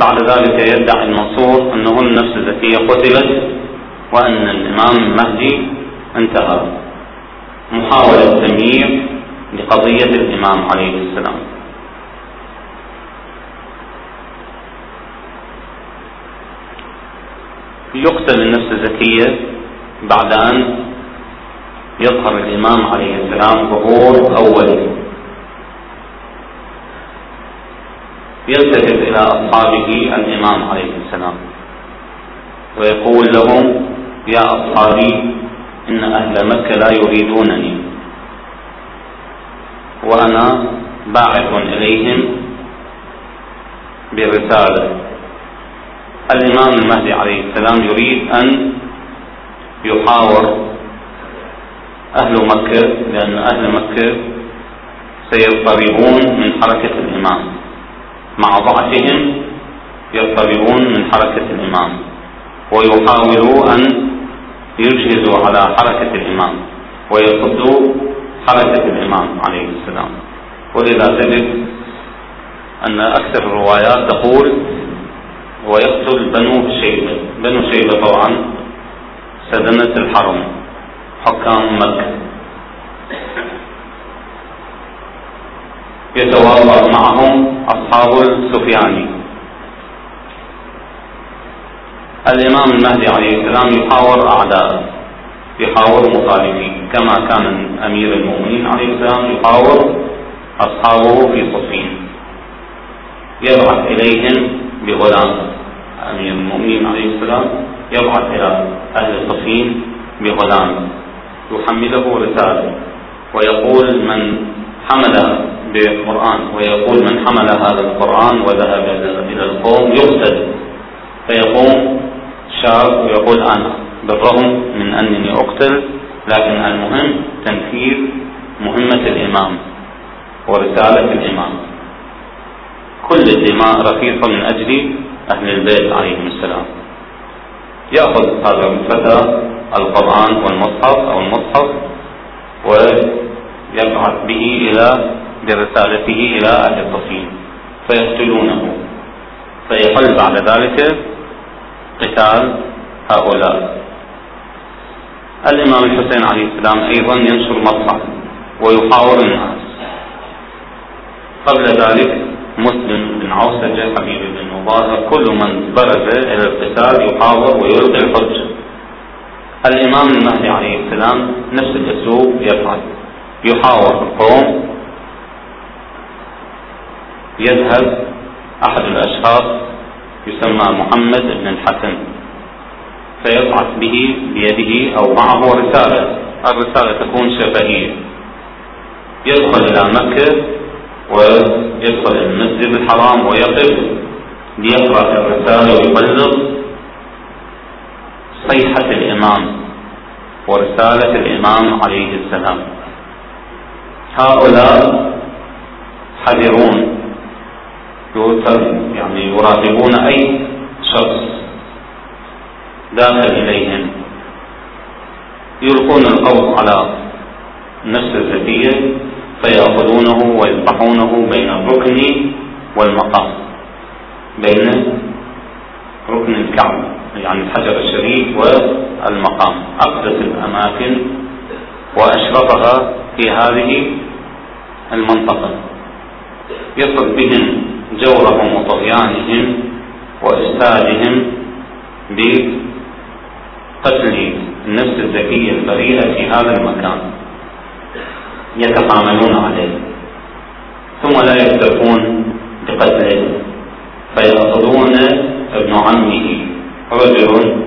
بعد ذلك يدعي المنصور أنه النفس الذكية قتلت وأن الإمام المهدي انتهى. محاولة تمييع لقضية الإمام عليه السلام. يقتل النفس الزكية بعد أن يظهر الإمام عليه السلام ظهور أولي يلتفت إلى أصحابه الإمام عليه السلام. ويقول لهم يا أصحابي إن أهل مكة لا يريدونني. وأنا باعث إليهم برسالة. الإمام المهدي عليه السلام يريد أن يحاور أهل مكة لأن أهل مكة سيضطربون من حركة الإمام. مع ضعفهم يضطربون من حركة الإمام. ويحاولوا أن يجهزوا على حركة الإمام. ويصدوا حركة الإمام عليه السلام. ولذا تجد أن أكثر الروايات تقول ويقتل بنو شيبة. بنو شيبة طبعا سدنة الحرم. حكام مكة يتواضع معهم أصحاب السفياني الإمام المهدي عليه السلام يحاور أعداء يحاور مخالفيه كما كان أمير المؤمنين عليه السلام يحاور أصحابه في صفين. يبعث إليهم بغلام. أمير المؤمنين عليه السلام يبعث إلى أهل صفين بغلام. يحمله رسالة. ويقول من حمل بالقرآن ويقول من حمل هذا القرآن وذهب إلى القوم يقتل فيقوم شاب ويقول أنا بالرغم من أنني أقتل لكن المهم تنفيذ مهمة الإمام ورسالة الإمام. كل الدماء رخيصة من أجل أهل البيت عليهم السلام. يأخذ هذا الفتى القرآن والمصحف أو المصحف ويبعث به إلى برسالته إلى أهل التصميم فيقتلونه. فيحل بعد ذلك قتال هؤلاء. الإمام الحسين عليه السلام أيضا ينشر مصحف ويحاور الناس. قبل ذلك مسلم بن عوسجة حبيب بن مبارك كل من برز إلى القتال يحاور ويلقي الحجة الإمام المهدي عليه السلام نفس الأسلوب يفعل. يحاور القوم. يذهب أحد الأشخاص يسمى محمد بن الحسن. فيبعث به بيده أو معه رسالة. الرسالة تكون شفهية. يدخل إلى مكة ويدخل المسجد الحرام ويقف ليقرأ الرسالة ويبلغ صيحة الإمام ورسالة الإمام عليه السلام. هؤلاء حذرون يعني يراقبون أي شخص داخل إليهم. يلقون القبض على النفس الذكية فيأخذونه ويذبحونه بين الركن والمقام. بين ركن الكعبة يعني الحجر الشريف والمقام. أقدس الأماكن وأشرفها في هذه المنطقة. يصل بهم جورهم وطغيانهم وإفسادهم بقتل النفس الذكية البريئة في هذا المكان. يتحاملون عليه. ثم لا يكتفون بقتله فيأخذون ابن عمه رجل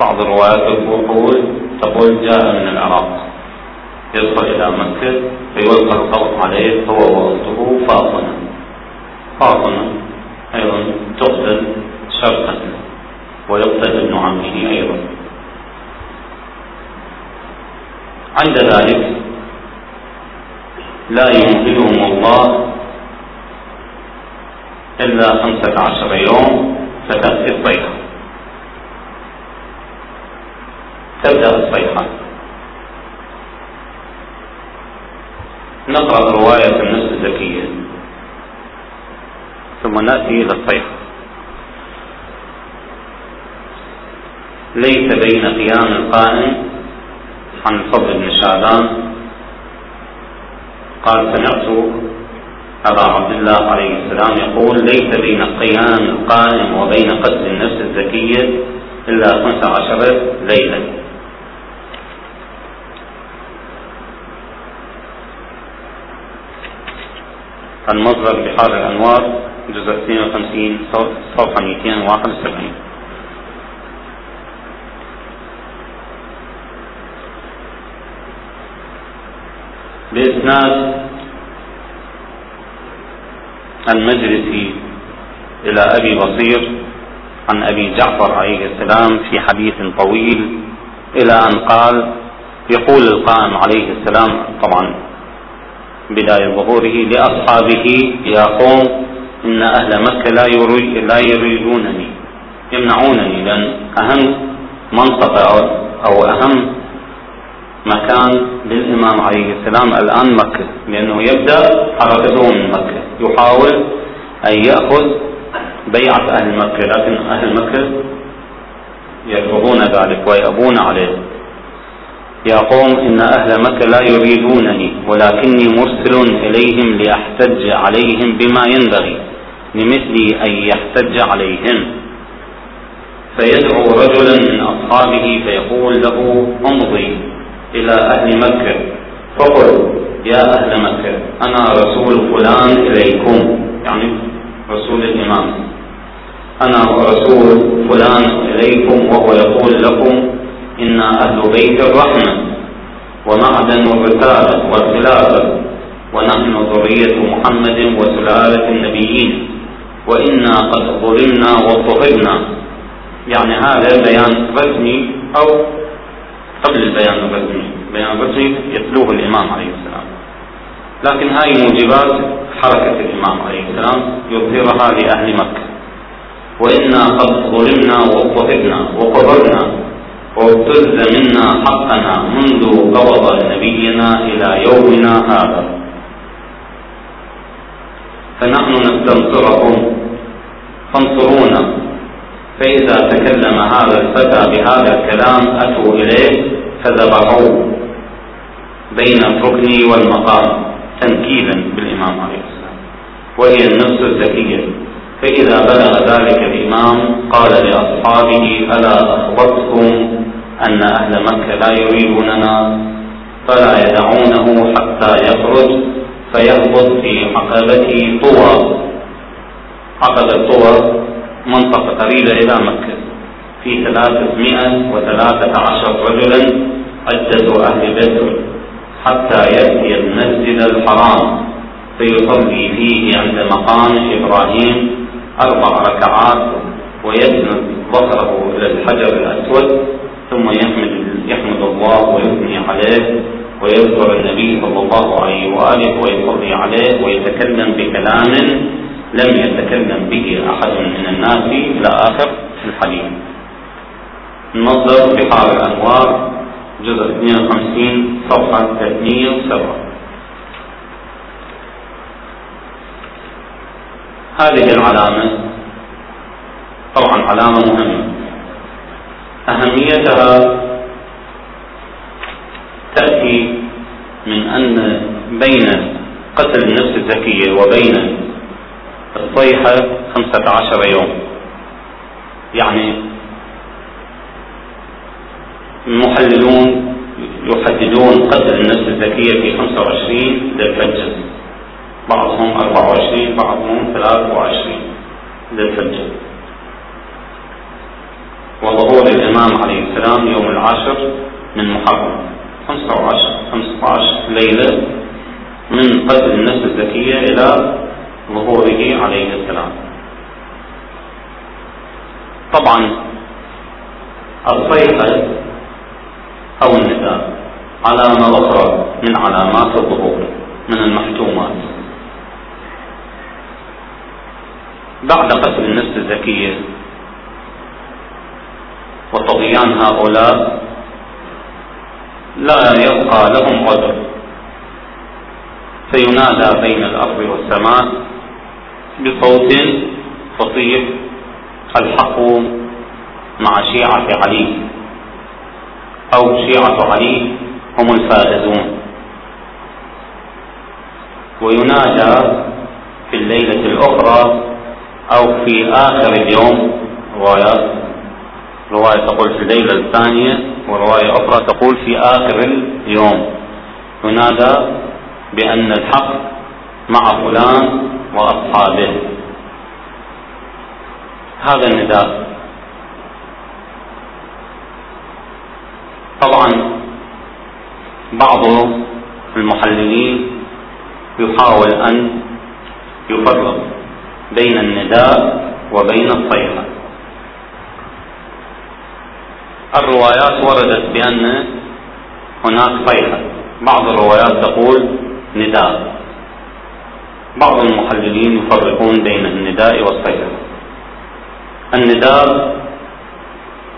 بعض الروايات تقول تقول جاء من العراق. يدخل إلى مكة فيلقى القبض عليه هو وأخته فاطمة. فاطمة أيضا تقتل شرطا ويقتل ابن عمه أيضا. عند ذلك لا يمهلهم الله إلا خمسة عشر يوم فتأتي الصيحة تبدأ الصيحة نقرأ رواية النفس الزكية ثم نأتي إلى الصيحة ليس بين قيام القائم عن فضل بن شعبان قال سمعت أبا عبد الله عليه السلام يقول ليس بين قيام القائم وبين قتل النفس الزكية إلا خمسة عشر ليلة المصدر بحار الأنوار جزء 52 صفحة 271 بإسناد المجلسي إلى أبي بصير عن أبي جعفر عليه السلام في حديث طويل إلى أن قال يقول القائم عليه السلام طبعا بداية ظهوره لأصحابه يا قوم إن أهل مكة لا لا يريدونني يمنعونني لأن أهم منطقة أو أهم مكان للإمام عليه السلام الآن مكة لأنه يبدأ حركته من مكة. يحاول أن يأخذ بيعة أهل مكة لكن أهل مكة يرفضون ذلك ويأبون عليه. يا قوم إن أهل مكة لا يريدونني ولكني مرسل إليهم لأحتج عليهم بما ينبغي لمثل أن يحتج عليهم. فيدعو رجلا من أصحابه فيقول له امضي. إلى أهل مكة. فقل يا أهل مكة أنا رسول فلان إليكم. يعني رسول الإمام. أنا رسول فلان إليكم وهو يقول لكم إنا أهل بيت الرحمة ومعدن الرسالة والخلافة ونحن ذرية محمد وسلالة النبيين وإنا قد ظلمنا واضطهدنا يعني هذا بيان رسمي أو قبل البيان الرسمي بيان رسمي يتلوه الإمام عليه السلام. لكن هاي موجبات حركة الإمام عليه السلام. يظهرها لأهل مكة. وإنا قد ظلمنا واضطهدنا وقبرنا وابتز منا حقنا منذ قبض نبينا إلى يومنا هذا. فنحن نستنصركم. فانصرونا. فإذا تكلم هذا الفتى بهذا الكلام أتوا إليه. فذبحوه بين الركن والمقام تنكيلا بالإمام عليه السلام وهي النفس الزكية. فإذا بلغ ذلك الإمام قال لأصحابه ألا أخبرتكم أن أهل مكة لا يريدوننا؟ فلا يدعونه حتى يخرج فيهبط في عقبته طوى. عقبة طوى منطقة قريبة إلى مكة. في ثلاثمائة وثلاثة عشر رجلا عدة أهل بدر حتى يأتي المسجد الحرام فيصلي فيه عند مقام إبراهيم أربع ركعات ويسند بصره إلى الحجر الأسود ثم يحمد يحمد الله ويثني عليه ويذكر النبي صلى الله عليه وآله ويصلي عليه ويتكلم بكلام لم يتكلم به أحد من الناس إلى آخر الحديث. المصدر بحار الأنوار جزء 52 صفحة 307 هذه العلامة طبعا علامة مهمة. أهميتها تأتي من أن بين قتل النفس الزكية وبين الصيحة خمسة عشر يوم. يعني المحللون يحددون قتل النفس الزكية في 25 ذي بعضهم 24 بعضهم 23 ذي وظهور الإمام عليه السلام يوم العاشر من محرم 15 15 ليلة من قتل النفس الزكية إلى ظهوره عليه السلام. طبعا الصيحة أو النداء علامة أخرى من علامات الظهور من المحتومات. بعد قتل النفس الزكية وطغيان هؤلاء لا يبقى لهم عذر فينادى بين الأرض والسماء بصوت فصيح الحق مع شيعة علي. أو شيعة علي هم الفائزون. وينادى في الليلة الأخرى أو في آخر اليوم روايات رواية تقول في الليلة الثانية ورواية أخرى تقول في آخر اليوم. ينادى بأن الحق مع فلان وأصحابه. هذا النداء. طبعا بعض المحللين يحاول أن يفرق بين النداء وبين الصيحة الروايات وردت بأن هناك صيحة بعض الروايات تقول نداء. بعض المحللين يفرقون بين النداء والصيحة النداء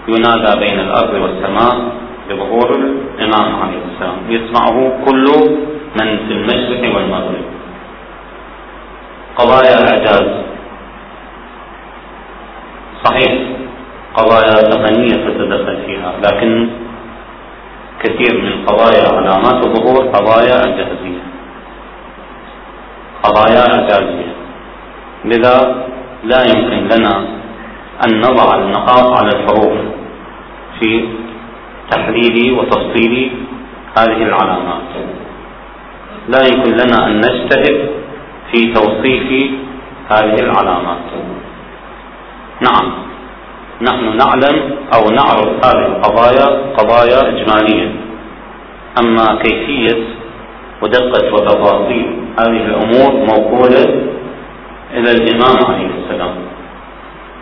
ينادى بين الأرض والسماء. بظهور الإمام عليه السلام يسمعه كل من في المشرق والمغرب. قضايا الإعجاز. صحيح قضايا تقنية تتدخل فيها لكن كثير من قضايا علامات الظهور قضايا إعجازية قضايا إعجازية لذا لا يمكن لنا أن نضع النقاط على الحروف في تحليل وتفصيل هذه العلامات. لا يمكن لنا أن نجتهد في توصيف هذه العلامات. نعم نحن نعلم أو نعرف هذه القضايا قضايا إجمالية. أما كيفية ودقة وتفاصيل هذه الأمور موكولة إلى الإمام عليه السلام.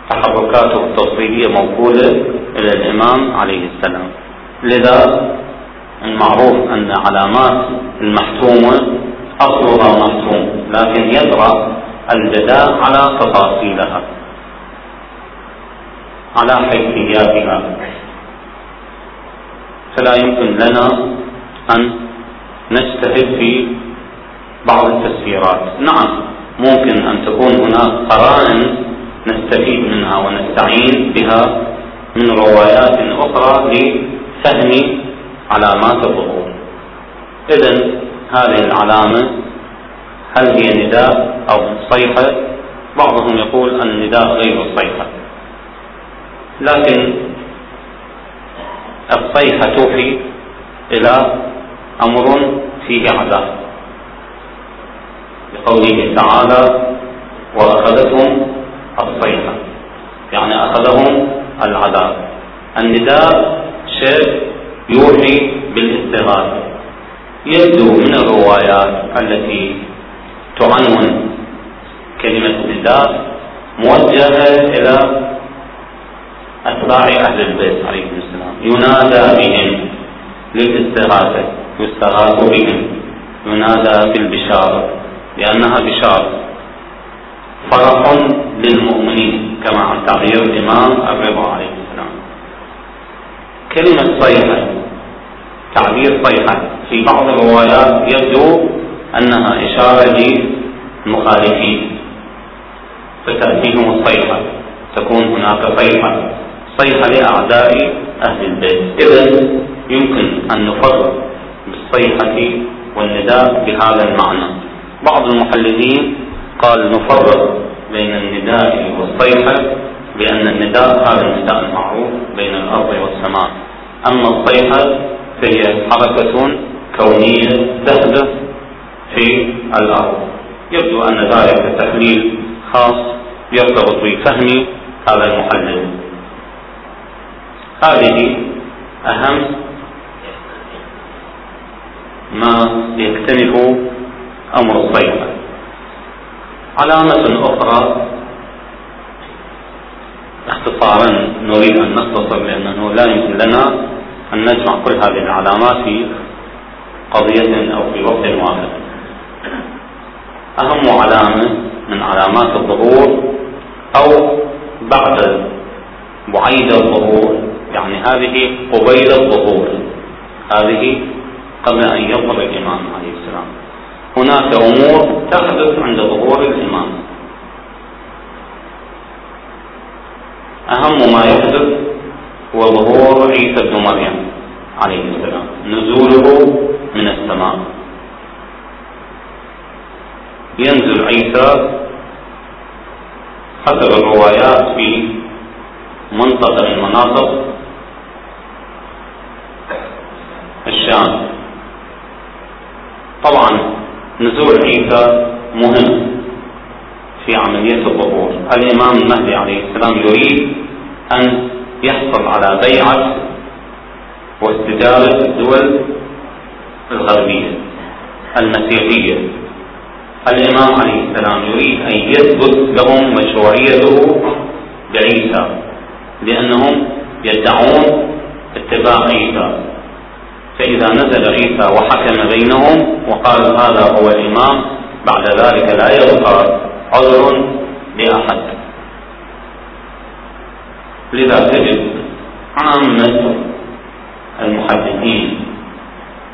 تحركاته التفصيلية موكولة إلى الإمام عليه السلام. لذا المعروف أن علامات المحتومة أصلها محتوم لكن يطرأ الجداء على تفاصيلها على حيثياتها. فلا يمكن لنا أن نجتهد في بعض التفسيرات. نعم ممكن أن تكون هناك قرائن نستفيد منها ونستعين بها من روايات أخرى لفهم علامات الظهور إذا هذه العلامة هل هي نداء أو صيحة؟ بعضهم يقول النداء غير الصيحة. لكن الصيحة توحي إلى أمر فيه عذاب. لقوله تعالى وأخذتهم الصيحة. يعني أخذهم العذاب. النداء شيء يوحي بالاستغاثة يبدو من الروايات التي تعنون كلمة النداء موجهة إلى أتباع أهل البيت عليهم السلام. ينادى بهم للاستغاثة يستغاث بهم. ينادى بالبشارة لأنها بشارة. فرح للمؤمنين كما عن تعبير الإمام الرضا عليه كلمة صيحة تعبير صيحة. في بعض الروايات يبدو أنها إشارة للمخالفين. فتأتيهم الصيحة تكون هناك صيحة. صيحة لأعداء أهل البيت. إذا يمكن أن نفرق بالصيحة والنداء بهذا المعنى. بعض المحللين قال نفرق بين النداء والصيحة بأن النداء هذا النداء المعروف بين الأرض والسماء. أما الصيحة فهي حركة كونية تحدث في الأرض. يبدو أن ذلك تحليل خاص يرتبط بفهم هذا المحلل. هذه أهم ما يكتنف أمر الصيحة علامة أخرى اختصارا نريد أن نختصر لأنه لا يمكن لنا أن نجمع كل هذه العلامات في قضية أو في وقت واحد. أهم علامة من علامات الظهور أو بعد بعيد الظهور يعني هذه قبيل الظهور هذه قبل أن يظهر الإمام عليه السلام. هناك أمور تحدث عند ظهور الإمام. أهم ما يحدث هو ظهور عيسى ابن مريم عليه السلام. نزوله من السماء. ينزل عيسى حسب الروايات في منطقة من مناطق الشام. طبعا نزول عيسى مهم. في عملية الظهور. الإمام المهدي عليه السلام يريد أن يحصل على بيعة واستدارة الدول الغربية المسيحية. الإمام عليه السلام يريد أن يثبت لهم مشروعيته بعيسى لأنهم يدعون اتباع عيسى. فإذا نزل عيسى وحكم بينهم وقال هذا هو الإمام بعد ذلك لا يبقى عذر لأحد. لذا تجد عامة المحدثين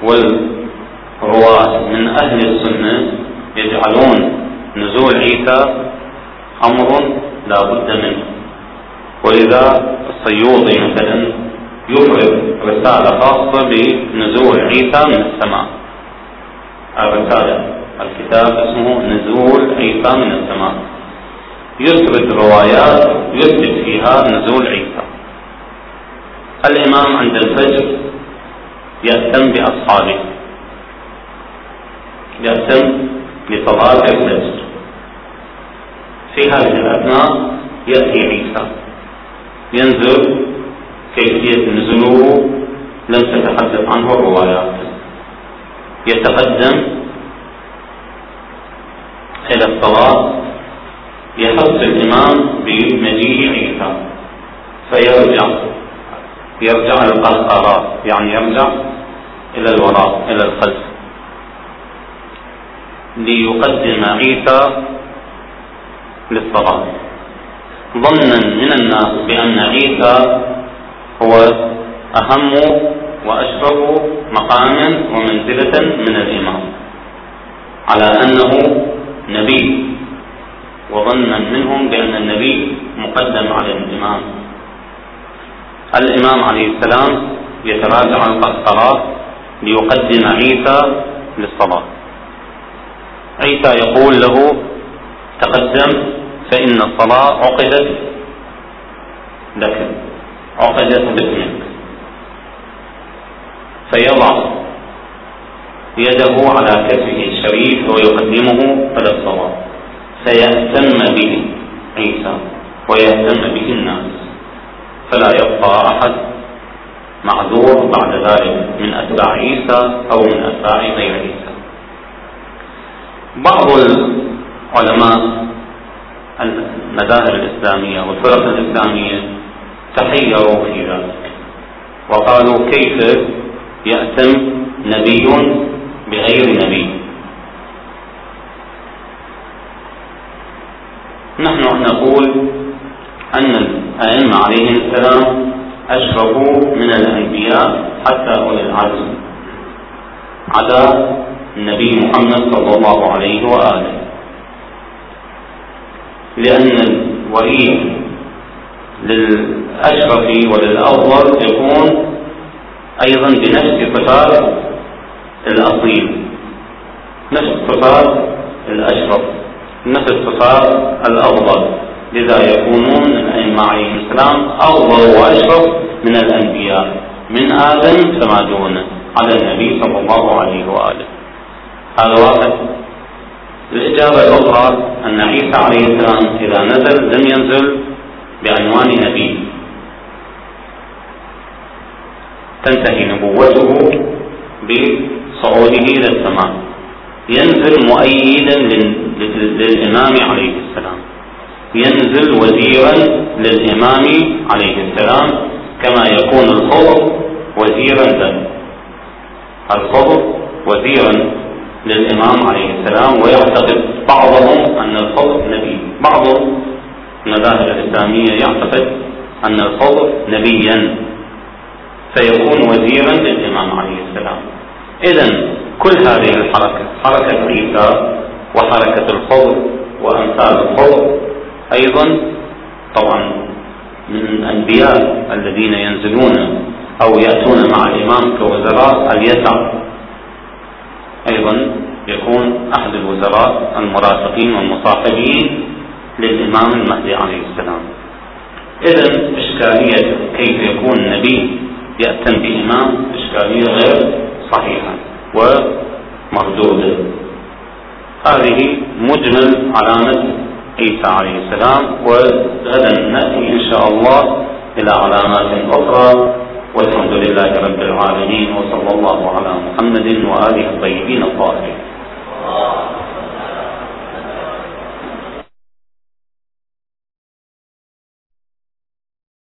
والرواة من أهل السنة يجعلون نزول عيسى أمر لا بد منه. ولذا الصيوطي مثلا يفرد رسالة خاصة بنزول عيسى من السماء. الرسالة الكتاب اسمه نزول عيسى من السماء. يسرد روايات يثبت فيها نزول عيسى. الإمام عند الفجر يأتم بأصحابه. يأتم لصلاة الفجر. في هذه الأثناء يأتي عيسى. ينزل كيفية نزوله لم تتحدث عنه الروايات. يتقدم إلى الصلاة يحث الإمام بمجيء عيسى فيرجع يرجع القهقرة يعني يرجع إلى الوراء إلى الخلف ليقدم عيسى للصلاة. ظنا من الناس بأن عيسى هو أهم وأشرف مقام ومنزلة من الإمام على أنه نبي وظنا منهم بأن النبي مقدم على الإمام. الإمام عليه السلام يتراجع القهقرات ليقدم عيسى للصلاة. عيسى يقول له تقدم فإن الصلاة عقدت لك عقدت باسمك فيضع يده على كتفه الشريف ويقدمه على الصلاة فيهتم به عيسى ويهتم به الناس. فلا يبقى أحد معذور بعد ذلك من أتباع عيسى أو من أتباع غير عيسى. بعض العلماء المذاهب الإسلامية والفرق الإسلامية تحيروا في ذلك وقالوا كيف يأتم نبي بغير نبي. نحن نقول أن الأئمة عليهم السلام أشرفوا من الأنبياء حتى أولي العزم عدا النبي محمد صلى الله عليه وآله. لأن الولي للأشرف وللأفضل يكون أيضا بنفس صفات الأصيل. نفس صفات الأشرف. نفس صفات الأفضل. لذا يكونون الأئمة عليهم السلام أفضل وأشرف من الأنبياء. من آدم فما دونه على النبي صلى الله عليه وآله. هذا واحد الإجابة الأخرى أن عيسى عليه السلام إذا نزل لم ينزل بعنوان نبي تنتهي نبوته بصعوده إلى السماء. ينزل مؤيدا للإمام عليه السلام. ينزل وزيرا للإمام عليه السلام. كما يكون الخضر وزيرا له الخضر وزيرا للإمام عليه السلام. ويعتقد بعضهم أن الخضر نبي. بعض المذاهب الإسلامية يعتقد أن الخضر نبيا. فيكون وزيرا للإمام عليه السلام. إذا كل هذه الحركة حركة عيسى وحركة الخضر وأمثال الخضر أيضا طبعا من الأنبياء الذين ينزلون أو يأتون مع الإمام كوزراء اليسع. أيضا يكون أحد الوزراء المرافقين والمصاحبين للإمام المهدي عليه السلام. إذا إشكالية كيف يكون نبي يأتم بإمام إشكالية غير صحيحة مردودة هذه مجمل علامة عيسى عليه السلام وغدا نأتي إن شاء الله إلى علامات أخرى. والحمد لله رب العالمين وصلى الله على محمد وآله الطيبين الطاهرين.